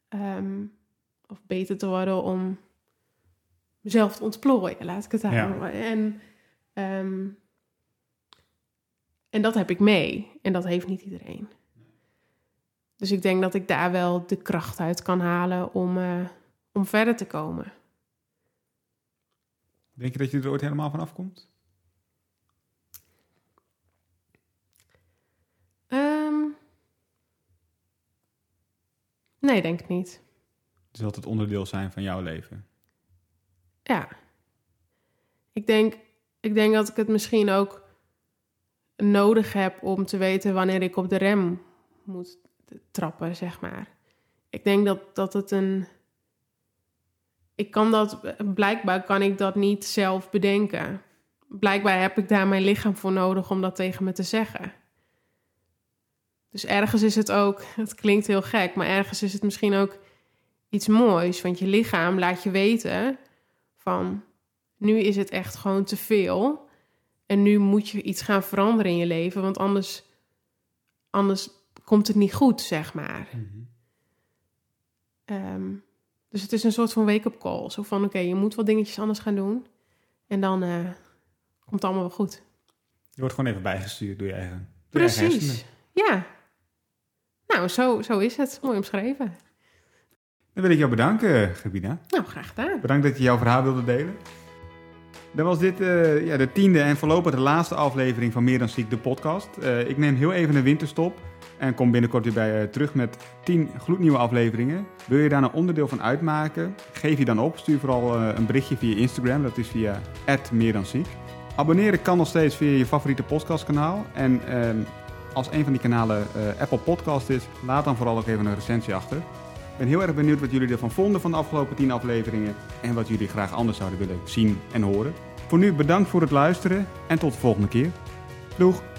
ehm, of beter te worden om mezelf te ontplooien, laat ik het daar Ja. noemen. En, ehm, en dat heb ik mee. En dat heeft niet iedereen. Dus ik denk dat ik daar wel de kracht uit kan halen om, eh, om verder te komen. Denk je dat je er ooit helemaal van afkomt? Ehm, nee, denk ik niet. Het zal het onderdeel zijn van jouw leven. Ja. Ik denk, ik denk dat ik het misschien ook nodig heb om te weten wanneer ik op de rem moet trappen, zeg maar. Ik denk dat, dat het een. Ik kan dat, blijkbaar kan ik dat niet zelf bedenken. Blijkbaar heb ik daar mijn lichaam voor nodig om dat tegen me te zeggen. Dus ergens is het ook, het klinkt heel gek, maar ergens is het misschien ook iets moois. Want je lichaam laat je weten van nu is het echt gewoon te veel. En nu moet je iets gaan veranderen in je leven, want anders, anders komt het niet goed, zeg maar. Ehm, dus het is een soort van wake-up call. Zo van, oké, je moet wat dingetjes anders gaan doen. En dan eh, komt het allemaal wel goed. Je wordt gewoon even bijgestuurd door je eigen, door je eigen Precies. Ja. Nou, zo, zo is het. Mooi omschreven. Dan wil ik jou bedanken, Gebina. Nou, graag gedaan. Bedankt dat je jouw verhaal wilde delen. Dan was dit eh, ja, de tiende en voorlopig de laatste aflevering van Meer dan Ziek, de podcast. Eh, ik neem heel even een winterstop en kom binnenkort weer bij je terug met tien gloednieuwe afleveringen. Wil je daar een onderdeel van uitmaken? Geef je dan op. Stuur vooral eh, een berichtje via Instagram. Dat is via meer dan ziek. Abonneren kan nog steeds via je favoriete podcastkanaal. En ehm, als een van die kanalen eh, Apple Podcast is, laat dan vooral ook even een recensie achter. Ik ben heel erg benieuwd wat jullie ervan vonden van de afgelopen 10 afleveringen en wat jullie graag anders zouden willen zien en horen. Voor nu bedankt voor het luisteren en tot de volgende keer. Doeg!